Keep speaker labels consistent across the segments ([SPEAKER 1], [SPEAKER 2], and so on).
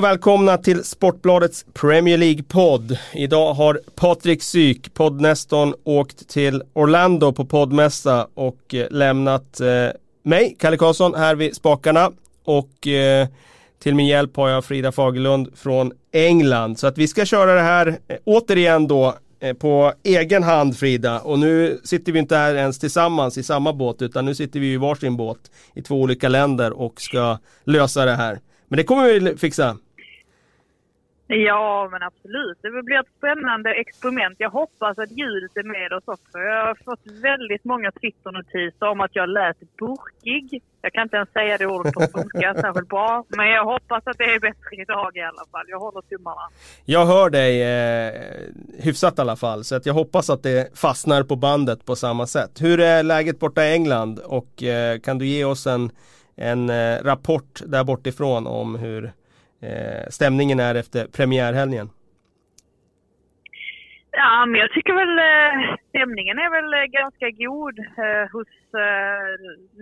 [SPEAKER 1] Och välkomna till Sportbladets Premier League-podd. Idag har Patrik Syk, poddnestorn, åkt till Orlando på poddmässa och eh, lämnat eh, mig, Kalle Karlsson, här vid spakarna. Och eh, till min hjälp har jag Frida Fagerlund från England. Så att vi ska köra det här eh, återigen då eh, på egen hand Frida. Och nu sitter vi inte här ens tillsammans i samma båt utan nu sitter vi i varsin båt i två olika länder och ska lösa det här. Men det kommer vi fixa.
[SPEAKER 2] Ja, men absolut. Det blir ett spännande experiment. Jag hoppas att ljudet är med oss också. Jag har fått väldigt många Twitter-notiser om att jag lät burkig. Jag kan inte ens säga det ordet på svenska särskilt bra. Men jag hoppas att det är bättre idag i alla fall. Jag håller tummarna.
[SPEAKER 1] Jag hör dig eh, hyfsat i alla fall. Så att jag hoppas att det fastnar på bandet på samma sätt. Hur är läget borta i England? Och eh, kan du ge oss en en eh, rapport där bortifrån om hur Eh, stämningen är efter premiärhelgen.
[SPEAKER 2] Ja, men jag tycker väl eh, stämningen är väl eh, ganska god eh, hos eh,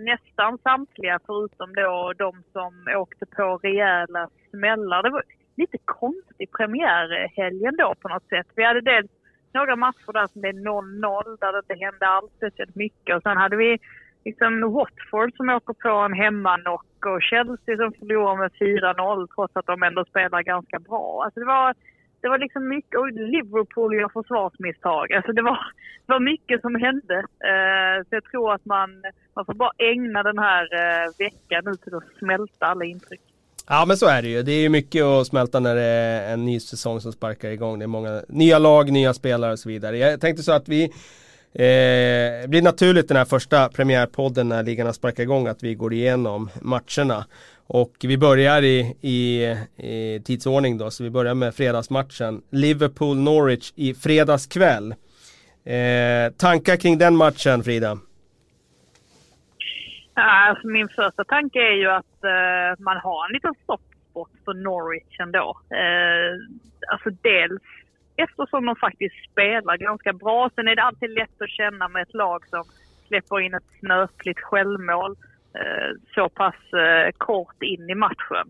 [SPEAKER 2] nästan samtliga förutom då de som åkte på rejäla smällar. Det var lite konstig premiärhelgen då på något sätt. Vi hade dels några matcher där som blev 0-0 där det inte hände alls speciellt mycket och sen hade vi liksom Watford som åker på en hemmanock och Chelsea som förlorar med 4-0 trots att de ändå spelar ganska bra. Alltså det var, det var liksom mycket, och Liverpool gör försvarsmisstag. Alltså det var, det var mycket som hände. Eh, så jag tror att man, man får bara ägna den här eh, veckan nu till att smälta alla intryck.
[SPEAKER 1] Ja men så är det ju. Det är ju mycket att smälta när det är en ny säsong som sparkar igång. Det är många nya lag, nya spelare och så vidare. Jag tänkte så att vi Eh, det blir naturligt den här första premiärpodden när ligan har sparkat igång att vi går igenom matcherna. Och vi börjar i, i, i tidsordning då, så vi börjar med fredagsmatchen. Liverpool-Norwich i fredagskväll. Eh, tankar kring den matchen Frida?
[SPEAKER 2] Alltså min första tanke är ju att eh, man har en liten stoppspot för Norwich ändå. Eh, alltså dels eftersom de faktiskt spelar ganska bra. Sen är det alltid lätt att känna med ett lag som släpper in ett snöpligt självmål eh, så pass eh, kort in i matchen.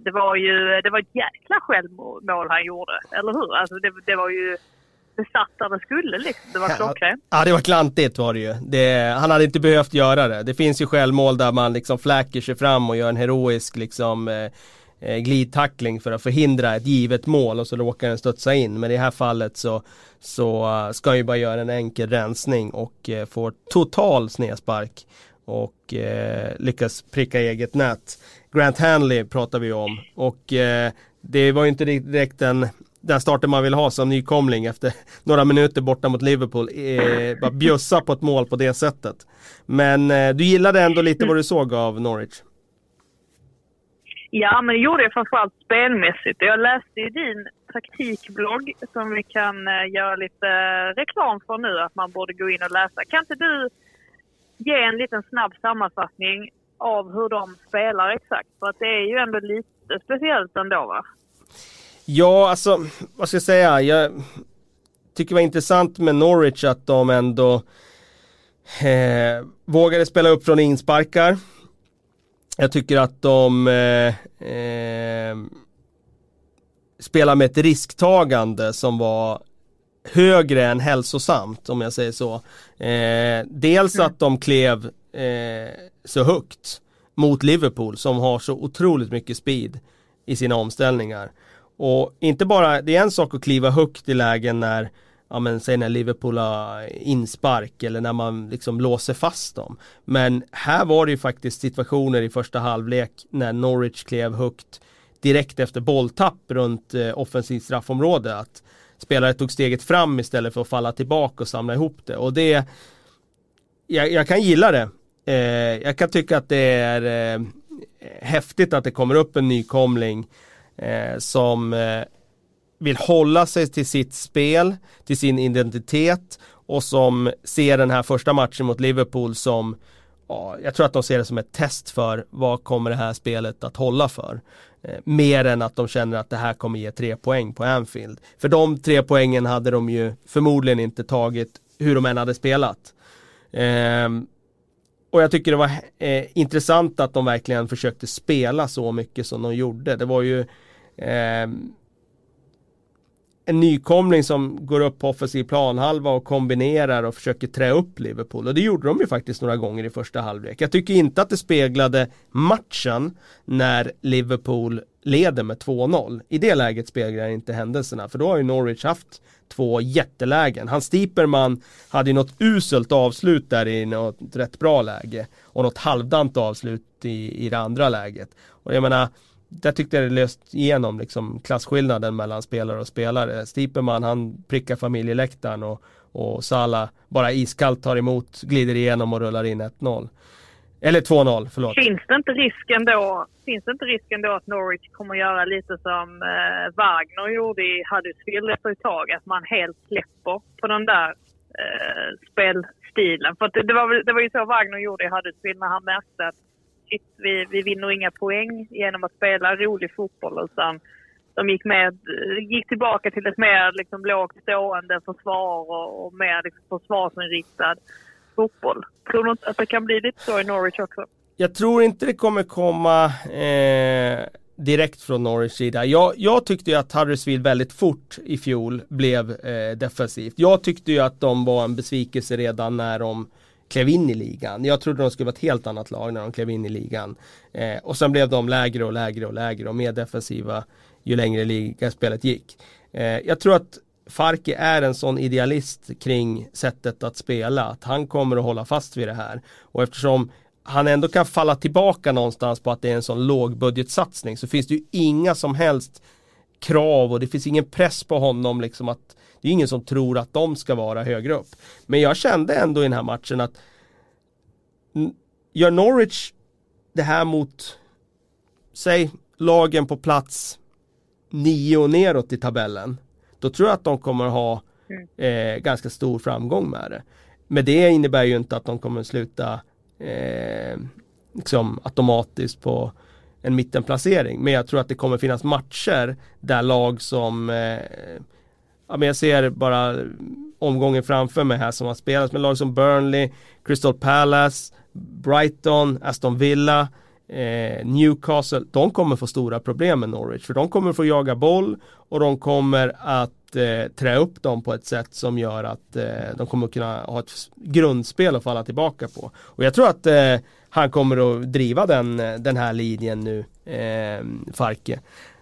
[SPEAKER 2] Det var ju det var ett jäkla självmål han gjorde, eller hur? Alltså det, det var ju besatt där det skulle liksom. Det var klockrent.
[SPEAKER 1] Ja, det var klantigt var det ju. Det, han hade inte behövt göra det. Det finns ju självmål där man liksom fläker sig fram och gör en heroisk liksom eh, glidtackling för att förhindra ett givet mål och så råkar den studsa in. Men i det här fallet så, så uh, ska han ju bara göra en enkel rensning och uh, får total snedspark och uh, lyckas pricka eget nät. Grant Hanley pratar vi om och det var ju inte direkt den den starten man vill ha som nykomling efter några minuter borta mot Liverpool. Eh, bara bjussa på ett mål på det sättet. Men eh, du gillade ändå lite vad du såg av Norwich?
[SPEAKER 2] Ja, men det gjorde jag framförallt spelmässigt. Jag läste ju din taktikblogg som vi kan eh, göra lite eh, reklam för nu, att man borde gå in och läsa. Kan inte du ge en liten snabb sammanfattning av hur de spelar exakt? För att det är ju ändå lite speciellt ändå va?
[SPEAKER 1] Ja, alltså vad ska jag säga? Jag tycker det var intressant med Norwich att de ändå eh, vågade spela upp från insparkar. Jag tycker att de eh, eh, spelar med ett risktagande som var högre än hälsosamt om jag säger så. Eh, dels mm. att de klev eh, så högt mot Liverpool som har så otroligt mycket speed i sina omställningar. Och inte bara, det är en sak att kliva högt i lägen när ja men säg när Liverpool har inspark eller när man liksom låser fast dem. Men här var det ju faktiskt situationer i första halvlek när Norwich klev högt direkt efter bolltapp runt eh, offensivt straffområde. Att spelare tog steget fram istället för att falla tillbaka och samla ihop det. Och det, jag, jag kan gilla det. Eh, jag kan tycka att det är eh, häftigt att det kommer upp en nykomling eh, som eh, vill hålla sig till sitt spel, till sin identitet och som ser den här första matchen mot Liverpool som ja, jag tror att de ser det som ett test för vad kommer det här spelet att hålla för. Eh, mer än att de känner att det här kommer ge tre poäng på Anfield. För de tre poängen hade de ju förmodligen inte tagit hur de än hade spelat. Eh, och jag tycker det var eh, intressant att de verkligen försökte spela så mycket som de gjorde. Det var ju ehm, en nykomling som går upp på offensiv planhalva och kombinerar och försöker trä upp Liverpool. Och det gjorde de ju faktiskt några gånger i första halvlek. Jag tycker inte att det speglade matchen när Liverpool leder med 2-0. I det läget speglar inte händelserna för då har ju Norwich haft två jättelägen. Hans Stieperman hade ju något uselt avslut där i något rätt bra läge och något halvdant avslut i, i det andra läget. Och jag menar där tyckte jag det löst igenom liksom klasskillnaden mellan spelare och spelare. Stipeman han prickar familjeläktaren och, och Sala bara iskallt tar emot, glider igenom och rullar in 1-0. Eller 2-0, förlåt.
[SPEAKER 2] Finns det inte risken då, finns det inte risken då att Norwich kommer göra lite som eh, Wagner gjorde i Huddersfield efter ett tag? Att man helt släpper på den där eh, spelstilen. För det, det, var, det var ju så Wagner gjorde i Huddersfield när han märkte att shit, vi, vi vinner inga poäng genom att spela rolig fotboll utan de gick, med, gick tillbaka till ett mer liksom, lågt stående försvar och, och mer liksom, försvarsinriktad fotboll. Tror du inte att det kan bli lite så i Norwich också?
[SPEAKER 1] Jag tror inte det kommer komma eh, direkt från Norwich sida. Jag, jag tyckte ju att Huddersfield väldigt fort i fjol blev eh, defensivt. Jag tyckte ju att de var en besvikelse redan när de klev in i ligan. Jag trodde de skulle vara ett helt annat lag när de klev in i ligan. Eh, och sen blev de lägre och lägre och lägre och mer defensiva ju längre ligaspelet gick. Eh, jag tror att Farke är en sån idealist kring sättet att spela att han kommer att hålla fast vid det här. Och eftersom han ändå kan falla tillbaka någonstans på att det är en sån lågbudgetsatsning så finns det ju inga som helst krav och det finns ingen press på honom liksom att det är ingen som tror att de ska vara högre upp. Men jag kände ändå i den här matchen att gör Norwich det här mot säg lagen på plats nio och neråt i tabellen då tror jag att de kommer ha mm. eh, ganska stor framgång med det. Men det innebär ju inte att de kommer sluta eh, liksom automatiskt på en mittenplacering. Men jag tror att det kommer finnas matcher där lag som eh, ja, men jag ser bara omgången framför mig här som har spelats med lag som Burnley, Crystal Palace, Brighton, Aston Villa, eh, Newcastle. De kommer få stora problem med Norwich för de kommer få jaga boll och de kommer att eh, trä upp dem på ett sätt som gör att eh, de kommer kunna ha ett grundspel att falla tillbaka på. Och jag tror att eh, han kommer att driva den, den här linjen nu, eh, Farke.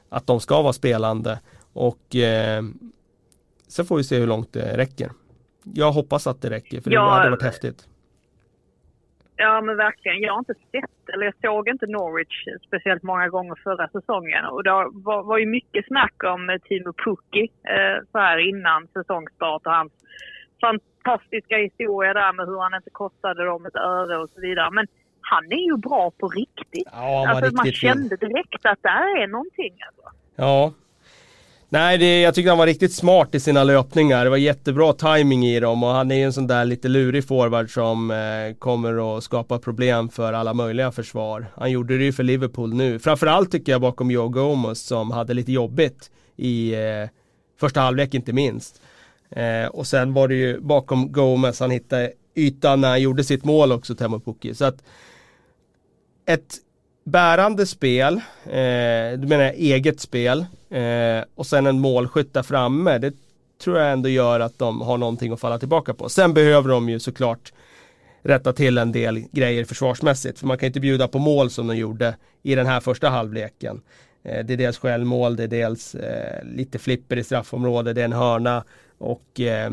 [SPEAKER 1] Att de ska vara spelande och eh, Sen får vi se hur långt det räcker. Jag hoppas att det räcker för det ja, hade varit häftigt.
[SPEAKER 2] Ja men verkligen. Jag har inte sett, eller jag såg inte Norwich speciellt många gånger förra säsongen. Och det var, var ju mycket snack om Timo Pukki eh, så här innan säsongstart och hans fantastiska historia där med hur han inte kostade dem ett öre och så vidare. Men han är ju bra på riktigt.
[SPEAKER 1] Ja,
[SPEAKER 2] alltså, man kände direkt att det är någonting. Alltså.
[SPEAKER 1] Ja, Nej, det, jag tyckte han var riktigt smart i sina löpningar. Det var jättebra timing i dem och han är ju en sån där lite lurig forward som eh, kommer att skapa problem för alla möjliga försvar. Han gjorde det ju för Liverpool nu. Framförallt tycker jag bakom Joe Gomez som hade lite jobbigt i eh, första halvlek inte minst. Eh, och sen var det ju bakom Gomez han hittade ytan när han gjorde sitt mål också, Temo Pukki. Så att ett bärande spel, eh, du menar eget spel eh, och sen en målskytt där framme. Det tror jag ändå gör att de har någonting att falla tillbaka på. Sen behöver de ju såklart rätta till en del grejer försvarsmässigt. För man kan inte bjuda på mål som de gjorde i den här första halvleken. Eh, det är dels självmål, det är dels eh, lite flipper i straffområdet, det är en hörna och eh,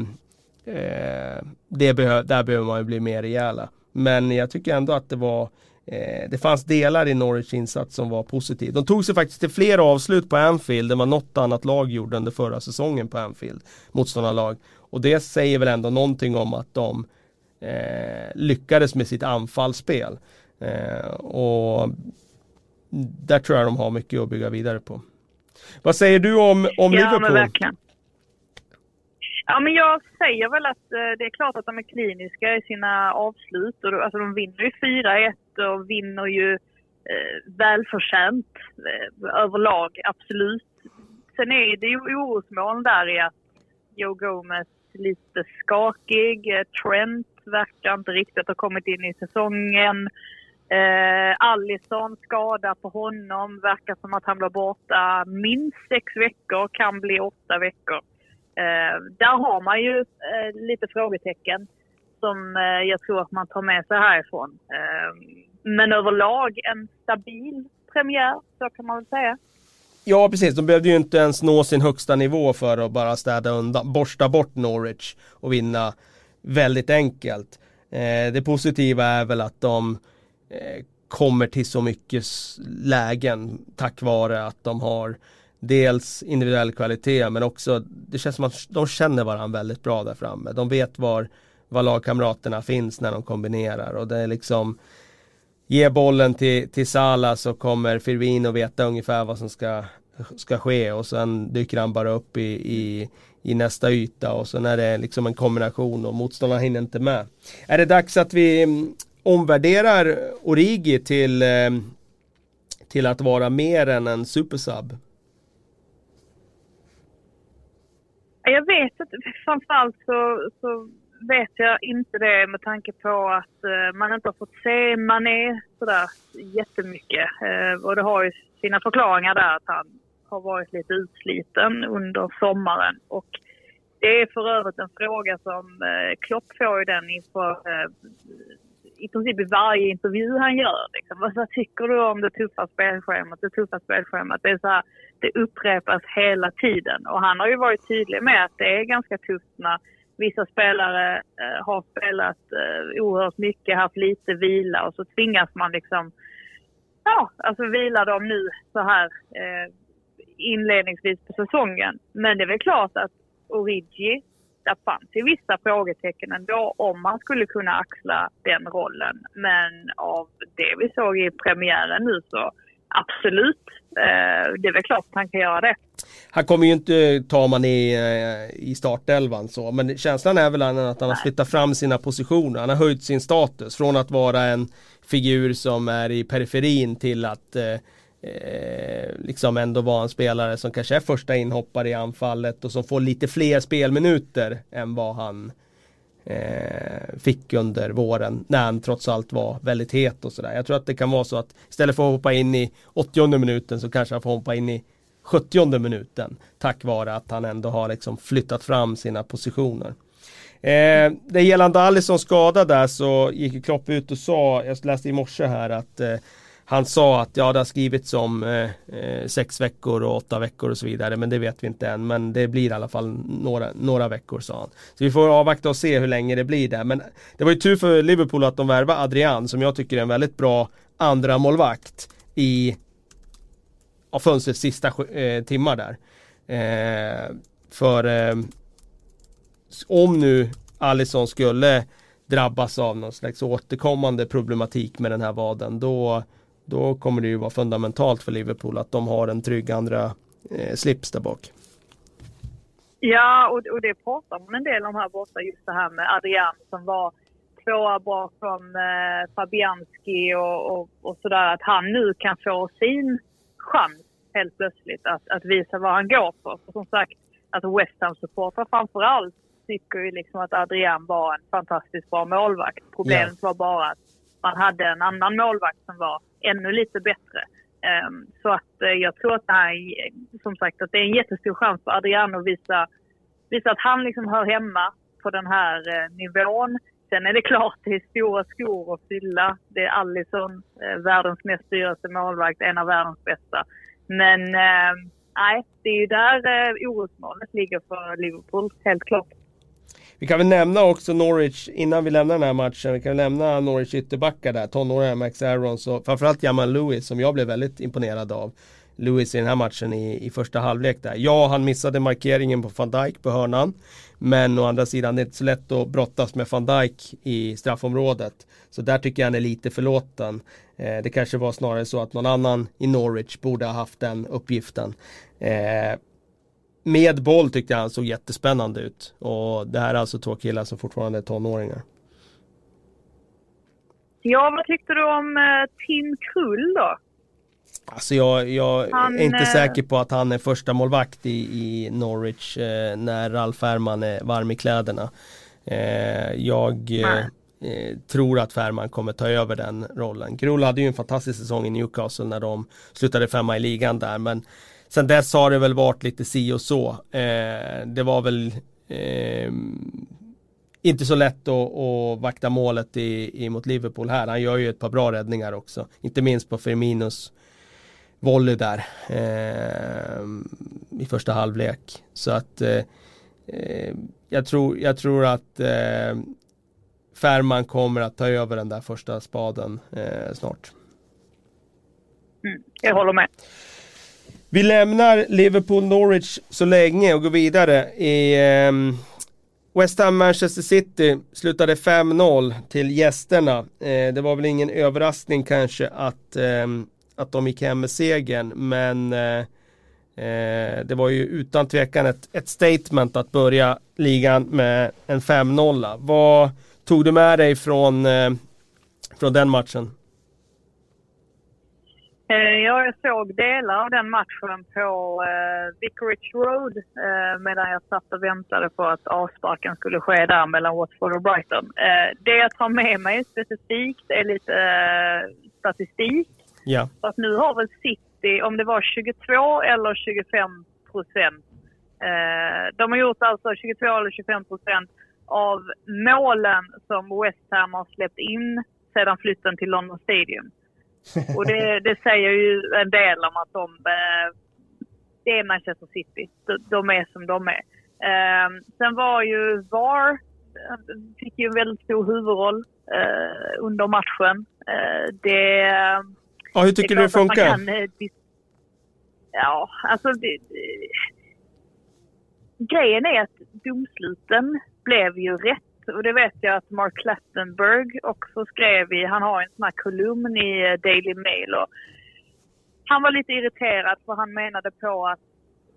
[SPEAKER 1] eh, det behö där behöver man ju bli mer rejäla. Men jag tycker ändå att det var Eh, det fanns delar i Norwich insats som var positiv. De tog sig faktiskt till fler avslut på Anfield än vad något annat lag gjorde under förra säsongen på Anfield. Motståndarlag. Och det säger väl ändå någonting om att de eh, lyckades med sitt anfallsspel. Eh, och där tror jag de har mycket att bygga vidare på. Vad säger du om, om
[SPEAKER 2] ja,
[SPEAKER 1] Liverpool?
[SPEAKER 2] Men verkligen. Ja, men jag säger väl att eh, det är klart att de är kliniska i sina avslut. Och, alltså, de vinner ju 4-1 och vinner ju eh, välförtjänt eh, överlag, absolut. Sen är det ju orosmoln där i att Joe Gomez lite skakig. Trent verkar inte riktigt ha kommit in i säsongen. Eh, Allison, skada på honom. Verkar som att han blir borta minst sex veckor, kan bli åtta veckor. Eh, där har man ju eh, lite frågetecken som eh, jag tror att man tar med sig härifrån. Eh, men överlag en stabil premiär, så kan man väl säga.
[SPEAKER 1] Ja precis, de behövde ju inte ens nå sin högsta nivå för att bara städa undan, borsta bort Norwich och vinna väldigt enkelt. Eh, det positiva är väl att de eh, kommer till så mycket lägen tack vare att de har dels individuell kvalitet men också det känns som att de känner varandra väldigt bra där framme. De vet var, var lagkamraterna finns när de kombinerar och det är liksom Ge bollen till, till Sala så kommer Firmino veta ungefär vad som ska, ska ske och sen dyker han bara upp i, i, i nästa yta och sen är det liksom en kombination och motståndarna hinner inte med. Är det dags att vi mm, omvärderar Origi till, eh, till att vara mer än en supersub?
[SPEAKER 2] Jag vet inte. Framförallt så, så vet jag inte det med tanke på att eh, man inte har fått se Mané sådär jättemycket. Eh, och det har ju sina förklaringar där att han har varit lite utsliten under sommaren. Och det är för övrigt en fråga som eh, Klopp får ju den inför eh, i princip i varje intervju han gör. Liksom. Vad, vad tycker du om det tuffa spelschemat? Det tuffa spelschemat. Det, är så här, det upprepas hela tiden. Och han har ju varit tydlig med att det är ganska tufft när vissa spelare eh, har spelat eh, oerhört mycket, haft lite vila och så tvingas man liksom ja, alltså vila dem nu så här eh, inledningsvis på säsongen. Men det är väl klart att Origi där fanns ju vissa frågetecken ändå om man skulle kunna axla den rollen. Men av det vi såg i premiären nu så absolut, eh, det är väl klart att han kan göra det.
[SPEAKER 1] Han kommer ju inte ta man i, eh, i startelvan så, men känslan är väl att han har flyttat fram sina positioner. Han har höjt sin status från att vara en figur som är i periferin till att eh, eh, liksom ändå vara en spelare som kanske är första inhoppare i anfallet och som får lite fler spelminuter än vad han eh, fick under våren när han trots allt var väldigt het och sådär. Jag tror att det kan vara så att istället för att hoppa in i 80 minuten så kanske han får hoppa in i 70 minuten tack vare att han ändå har liksom flyttat fram sina positioner. Eh, det gällande Alisson skada där så gick Klopp ut och sa, jag läste i morse här att eh, han sa att ja det har skrivits om eh, eh, sex veckor och åtta veckor och så vidare men det vet vi inte än men det blir i alla fall några, några veckor sa han. Så vi får avvakta och se hur länge det blir där men det var ju tur för Liverpool att de värvade Adrian som jag tycker är en väldigt bra andra målvakt i av fönstrets sista eh, timmar där. Eh, för eh, om nu Alisson skulle drabbas av någon slags återkommande problematik med den här vaden då då kommer det ju vara fundamentalt för Liverpool att de har en trygg andra eh, slips där bak.
[SPEAKER 2] Ja, och, och det pratar man en del om här borta, just det här med Adrian som var tvåa bakom eh, Fabianski och, och, och, sådär. Att han nu kan få sin chans helt plötsligt att, att visa vad han går för. för som sagt, att West Ham-supportrar framförallt tycker ju liksom att Adrian var en fantastiskt bra målvakt. Problemet yeah. var bara att man hade en annan målvakt som var ännu lite bättre. Um, så att uh, jag tror att det här, som sagt, att det är en jättestor chans för Adriano att visa, visa att han liksom hör hemma på den här uh, nivån. Sen är det klart, det är stora skor att fylla. Det är Allison, uh, världens mest dyraste målvakt, en av världens bästa. Men eh, nej, det är ju där eh, orosmolnet ligger för Liverpool, helt klart.
[SPEAKER 1] Vi kan väl nämna också Norwich innan vi lämnar den här matchen. Vi kan väl nämna Norwich ytterbackar där. Tonåringar Max Aarons och framförallt Jamal Lewis som jag blev väldigt imponerad av. Lewis i den här matchen i, i första halvlek där. Ja, han missade markeringen på van Dijk på hörnan. Men å andra sidan, det är inte så lätt att brottas med van Dijk i straffområdet. Så där tycker jag han är lite förlåten. Eh, det kanske var snarare så att någon annan i Norwich borde ha haft den uppgiften. Eh, med boll tyckte jag han såg jättespännande ut. Och det här är alltså två killar som fortfarande är tonåringar.
[SPEAKER 2] Ja, vad tyckte du om eh, Tim Krull då?
[SPEAKER 1] Alltså jag, jag han, är inte eh... säker på att han är första målvakt i, i Norwich eh, när Ralf Fährman är varm i kläderna. Eh, jag, eh, eh, tror att Färman kommer ta över den rollen. Krul hade ju en fantastisk säsong i Newcastle när de slutade femma i ligan där men sen dess har det väl varit lite si och så. Eh, det var väl inte så lätt att, att vakta målet i, i, mot Liverpool här. Han gör ju ett par bra räddningar också. Inte minst på Firminos volley där eh, i första halvlek. Så att eh, eh, jag, tror, jag tror att eh, Färman kommer att ta över den där första spaden eh, snart.
[SPEAKER 2] Mm, jag håller med.
[SPEAKER 1] Vi lämnar Liverpool Norwich så länge och går vidare i eh, West Ham Manchester City slutade 5-0 till gästerna. Eh, det var väl ingen överraskning kanske att, eh, att de gick hem med segern men eh, eh, det var ju utan tvekan ett, ett, statement att börja ligan med en 5-0. Vad tog du med dig från, eh, från den matchen?
[SPEAKER 2] Eh, ja, jag såg delar av den matchen på eh, Vicarage Road eh, medan jag satt och väntade på att avsparken skulle ske där mellan Watford och Brighton. Eh, det jag tar med mig specifikt är lite eh, statistik.
[SPEAKER 1] Ja.
[SPEAKER 2] För att nu har väl City, om det var 22 eller 25 procent. Eh, de har gjort alltså 22 eller 25 procent av målen som West Ham har släppt in sedan flytten till London Stadium. Och det, det, säger ju en del om att de, eh, det är Manchester City. De, de är som de är. Eh, sen var ju VAR, eh, fick ju en väldigt stor huvudroll under matchen. det...
[SPEAKER 1] Ja, hur tycker det du det funkar? Kan,
[SPEAKER 2] ja, alltså det, det, grejen är att domsluten blev ju rätt och det vet jag att Mark Clattenburg också skrev i, han har en sån här kolumn i eh, Daily Mail och han var lite irriterad för han menade på att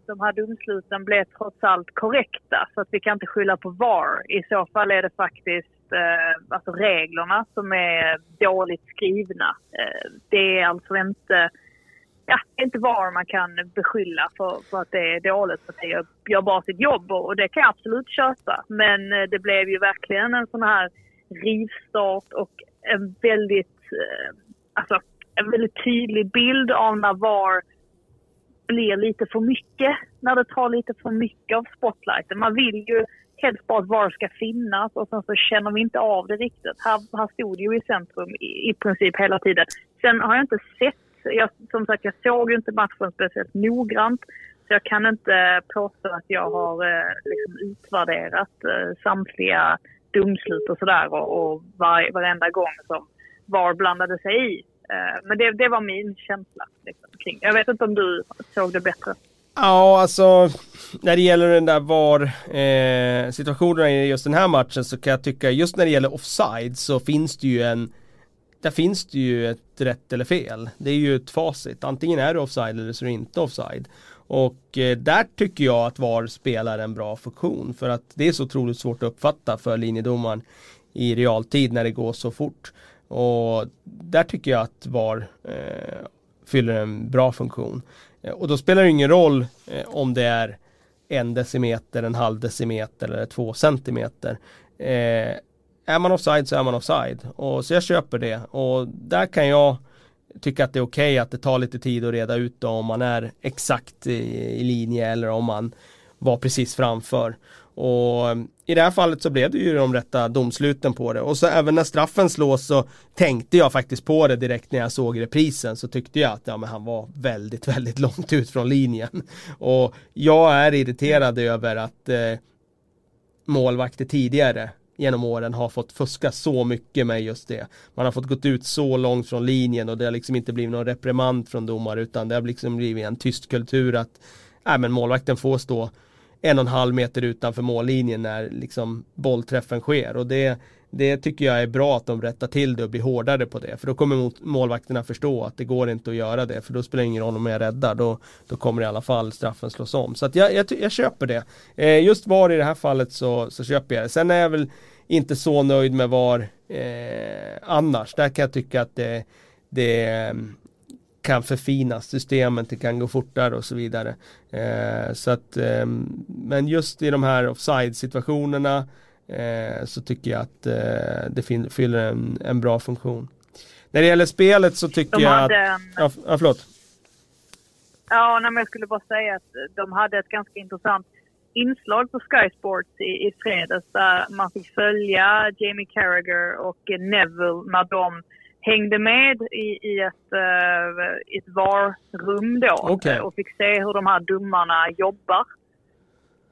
[SPEAKER 2] de här domsluten blev trots allt korrekta så att vi kan inte skylla på VAR. I så fall är det faktiskt eh, alltså reglerna som är dåligt skrivna. Eh, det är alltså inte ja, inte var man kan beskylla för, för att det är dåligt för att det gör, gör bara sitt jobb och det kan jag absolut köpa. Men eh, det blev ju verkligen en sån här rivstart och en väldigt, eh, alltså, en väldigt tydlig bild av när VAR blir lite för mycket. När det tar lite för mycket av spotlighten. Man vill ju helst bara att VAR ska finnas och sen så känner vi inte av det riktigt. Här, här stod det ju i centrum i, i princip hela tiden. Sen har jag inte sett jag, som sagt, jag såg ju inte matchen speciellt noggrant. Så jag kan inte påstå att jag har eh, liksom utvärderat eh, samtliga domslut och sådär och, och var, varenda gång som VAR blandade sig i. Eh, men det, det var min känsla. Liksom, kring. Jag vet inte om du såg det bättre?
[SPEAKER 1] Ja, alltså när det gäller den där VAR eh, i just den här matchen så kan jag tycka just när det gäller offside så finns det ju en där finns det ju ett rätt eller fel. Det är ju ett facit. Antingen är du offside eller så är du inte offside. Och eh, där tycker jag att VAR spelar en bra funktion för att det är så otroligt svårt att uppfatta för linjedomaren i realtid när det går så fort. Och där tycker jag att VAR eh, fyller en bra funktion. Eh, och då spelar det ingen roll eh, om det är en decimeter, en halv decimeter eller två centimeter. Eh, är man offside så är man offside. Och så jag köper det. Och där kan jag tycka att det är okej okay att det tar lite tid att reda ut då, om man är exakt i, i linje eller om man var precis framför. Och eh, i det här fallet så blev det ju de rätta domsluten på det. Och så även när straffen slås så tänkte jag faktiskt på det direkt när jag såg reprisen. Så tyckte jag att ja, men han var väldigt, väldigt långt ut från linjen. Och jag är irriterad över att eh, målvakter tidigare genom åren har fått fuska så mycket med just det. Man har fått gått ut så långt från linjen och det har liksom inte blivit någon reprimand från domare utan det har liksom blivit en tyst kultur att äh, men målvakten får stå en och en halv meter utanför mållinjen när liksom bollträffen sker. Och det, det tycker jag är bra att de rättar till det och blir hårdare på det. För då kommer målvakterna förstå att det går inte att göra det för då spelar det ingen roll om jag räddar. Då, då kommer i alla fall straffen slås om. Så att jag, jag, jag köper det. Eh, just VAR i det här fallet så, så köper jag det. Sen är jag väl inte så nöjd med VAR eh, annars. Där kan jag tycka att det, det kan förfinas, systemet det kan gå fortare och så vidare. Eh, så att, eh, men just i de här offside situationerna eh, så tycker jag att eh, det fyller en, en bra funktion. När det gäller spelet så tycker
[SPEAKER 2] de
[SPEAKER 1] jag
[SPEAKER 2] att...
[SPEAKER 1] En... Ja, förlåt.
[SPEAKER 2] Ja, nej, men jag skulle bara säga att de hade ett ganska intressant inslag på Sky Sports i, i fredags där man fick följa Jamie Carragher och Neville när de hängde med i, i ett, uh, ett VAR-rum då
[SPEAKER 1] okay.
[SPEAKER 2] och fick se hur de här domarna jobbar.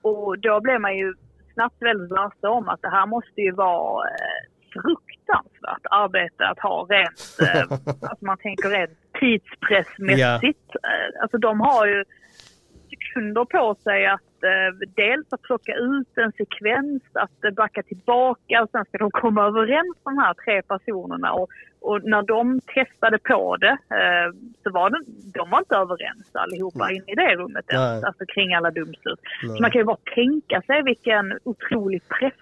[SPEAKER 2] Och då blev man ju snabbt väldigt varse om att det här måste ju vara eh, fruktansvärt arbete att ha rent, eh, alltså man tänker rent tidspressmässigt. Yeah. Alltså de har ju sekunder på sig att eh, dels att plocka ut en sekvens, att eh, backa tillbaka och sen ska de komma överens de här tre personerna. Och, och när de testade på det eh, så var det, de var inte överens allihopa inne i det rummet ens, alltså kring alla domslut. Så man kan ju bara tänka sig vilken otrolig press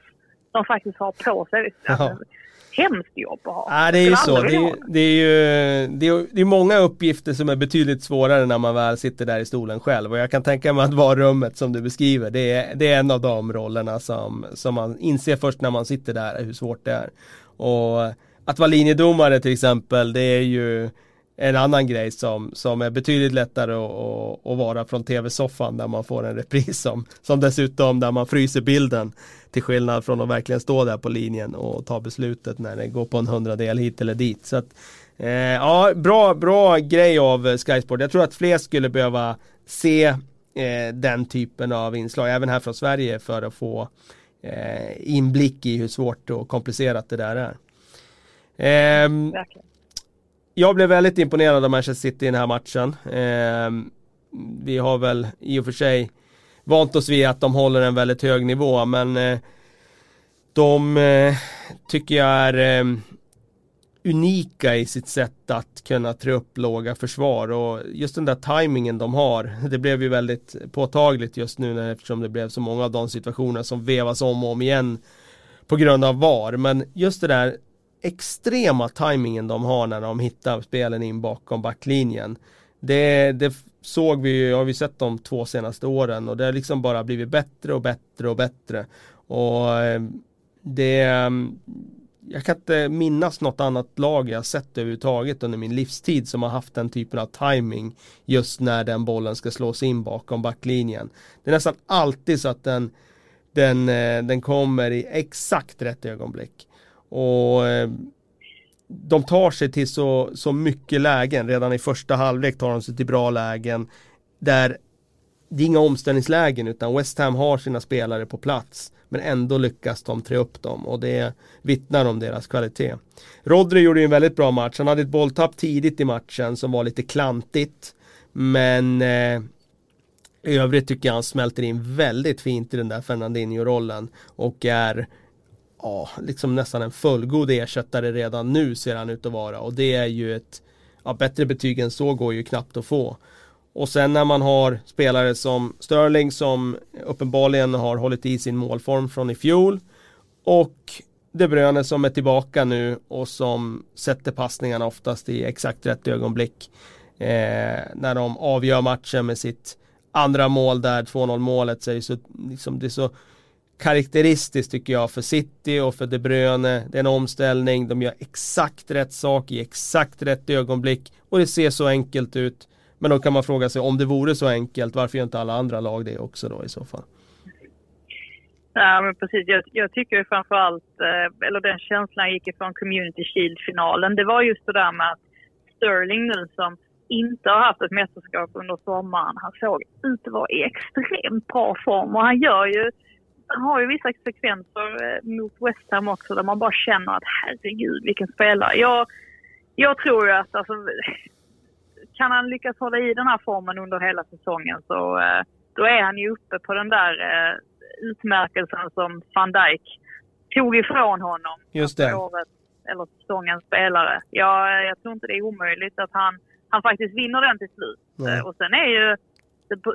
[SPEAKER 2] de faktiskt har på sig. Alltså, hemskt jobb att ha.
[SPEAKER 1] Ja, det är ju så. Det är, det är ju det är, det är många uppgifter som är betydligt svårare när man väl sitter där i stolen själv. Och jag kan tänka mig att varummet som du beskriver, det är, det är en av de rollerna som, som man inser först när man sitter där hur svårt det är. Och att vara linjedomare till exempel, det är ju en annan grej som, som är betydligt lättare att, att, att vara från tv-soffan där man får en repris som, som dessutom där man fryser bilden till skillnad från att verkligen stå där på linjen och ta beslutet när det går på en hundradel hit eller dit. Så att, eh, ja, bra, bra grej av Skysport. Jag tror att fler skulle behöva se eh, den typen av inslag, även här från Sverige för att få eh, inblick i hur svårt och komplicerat det där är. Eh, jag blev väldigt imponerad av Manchester City i den här matchen. Eh, vi har väl i och för sig vant oss vid att de håller en väldigt hög nivå men eh, de eh, tycker jag är eh, unika i sitt sätt att kunna trä upp låga försvar och just den där tajmingen de har det blev ju väldigt påtagligt just nu när, eftersom det blev så många av de situationer som vevas om och om igen på grund av VAR men just det där extrema tajmingen de har när de hittar spelen in bakom backlinjen. Det, det såg vi ju, har vi sett de två senaste åren och det har liksom bara blivit bättre och bättre och bättre. Och ehm, det ehm, jag kan inte minnas något annat lag jag sett överhuvudtaget under min livstid som har haft den typen av timing just när den bollen ska slås in bakom backlinjen. Det är nästan alltid så att den, den, eh, den kommer i exakt rätt ögonblick. Och eh, de tar sig till så, så mycket lägen. Redan i första halvlek tar de sig till bra lägen. Där det är inga omställningslägen utan West Ham har sina spelare på plats. Men ändå lyckas de trä upp dem och det vittnar om deras kvalitet. Rodri gjorde ju en väldigt bra match. Han hade ett bolltapp tidigt i matchen som var lite klantigt. Men eh, i övrigt tycker jag han smälter in väldigt fint i den där Fernandinho-rollen. Och är ja, liksom nästan en fullgod ersättare redan nu ser han ut att vara och det är ju ett ja, bättre betyg än så går ju knappt att få. Och sen när man har spelare som Sterling som uppenbarligen har hållit i sin målform från i fjol och De Bruyne som är tillbaka nu och som sätter passningarna oftast i exakt rätt ögonblick. Eh, när de avgör matchen med sitt andra mål där, 2-0 målet, så är det så, liksom, det är så karaktäristiskt tycker jag för City och för De Bruyne. Det är en omställning, de gör exakt rätt sak i exakt rätt ögonblick och det ser så enkelt ut. Men då kan man fråga sig om det vore så enkelt, varför gör inte alla andra lag det också då i så fall?
[SPEAKER 2] Ja, men precis. Jag, jag tycker framförallt, eh, eller den känslan gick ifrån Community Shield-finalen. Det var just det där med att Sterling nu som inte har haft ett mästerskap under sommaren, han såg ut att vara i extremt bra form och han gör ju han har ju vissa sekvenser eh, mot West Ham också där man bara känner att herregud vilken spelare. Jag, jag tror ju att alltså, kan han lyckas hålla i den här formen under hela säsongen så eh, då är han ju uppe på den där eh, utmärkelsen som van Dijk tog ifrån honom.
[SPEAKER 1] Just det.
[SPEAKER 2] Året, eller säsongens spelare. Jag, jag tror inte det är omöjligt att han, han faktiskt vinner den till slut. Nej. Och sen är ju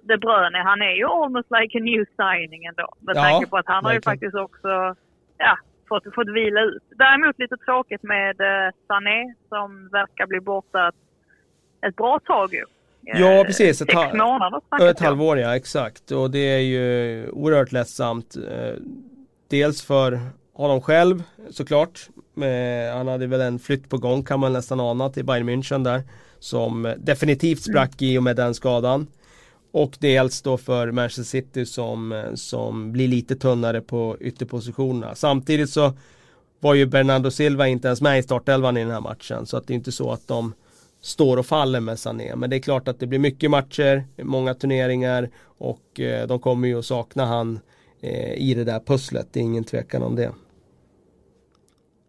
[SPEAKER 2] de Bruyne, han är ju almost like a new signing ändå. Med ja, tanke på att han har ju faktiskt också ja, fått, fått vila ut. Däremot lite tråkigt med eh, Sané som verkar bli borta ett, ett bra tag ju.
[SPEAKER 1] Ja eh, precis,
[SPEAKER 2] ett, Sex månader
[SPEAKER 1] ett halvår ja exakt och det är ju oerhört ledsamt. Eh, dels för honom själv såklart. Han hade väl en flytt på gång kan man nästan ana till Bayern München där. Som definitivt sprack i och med den skadan. Och dels då för Manchester City som, som blir lite tunnare på ytterpositionerna. Samtidigt så var ju Bernardo Silva inte ens med i startelvan i den här matchen. Så att det är inte så att de står och faller med Sané. Men det är klart att det blir mycket matcher, många turneringar och eh, de kommer ju att sakna han eh, i det där pusslet. Det är ingen tvekan om det.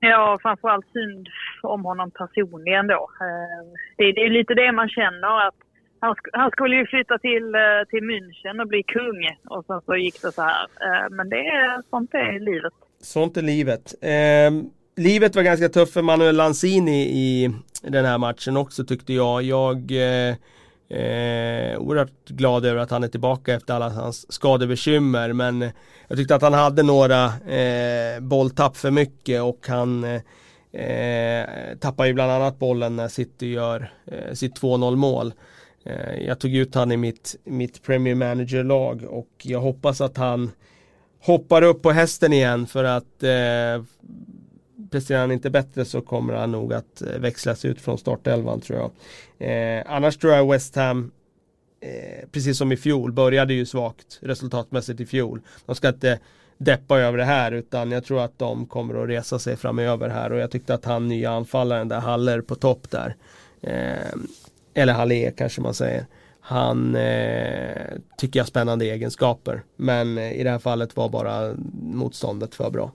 [SPEAKER 2] Ja, framförallt synd om honom personligen då. Eh, det, är ju lite det man känner att han, han, skulle ju flytta till, eh, till München och bli kung och sen så gick det så här. Eh, men det är sånt är livet.
[SPEAKER 1] Sånt är livet. Eh, livet var ganska tufft för Manuel Lanzini i den här matchen också tyckte jag. Jag eh, Eh, oerhört glad över att han är tillbaka efter alla hans skadebekymmer men jag tyckte att han hade några eh, bolltapp för mycket och han eh, eh tappar ju bland annat bollen när City gör eh, sitt 2-0 mål. Eh, jag tog ut han i mitt, mitt Premier Manager-lag och jag hoppas att han hoppar upp på hästen igen för att eh, presterar han inte bättre så kommer han nog att eh, växlas ut från startelvan tror jag. Eh, annars tror jag West Ham eh, precis som i fjol, började ju svagt resultatmässigt i fjol. De ska inte deppa över det här utan jag tror att de kommer att resa sig framöver här och jag tyckte att han nya anfallaren där, Haller på topp där. Eh, eller Halle kanske man säger. Han eh, tycker jag har spännande egenskaper men eh, i det här fallet var bara motståndet för bra.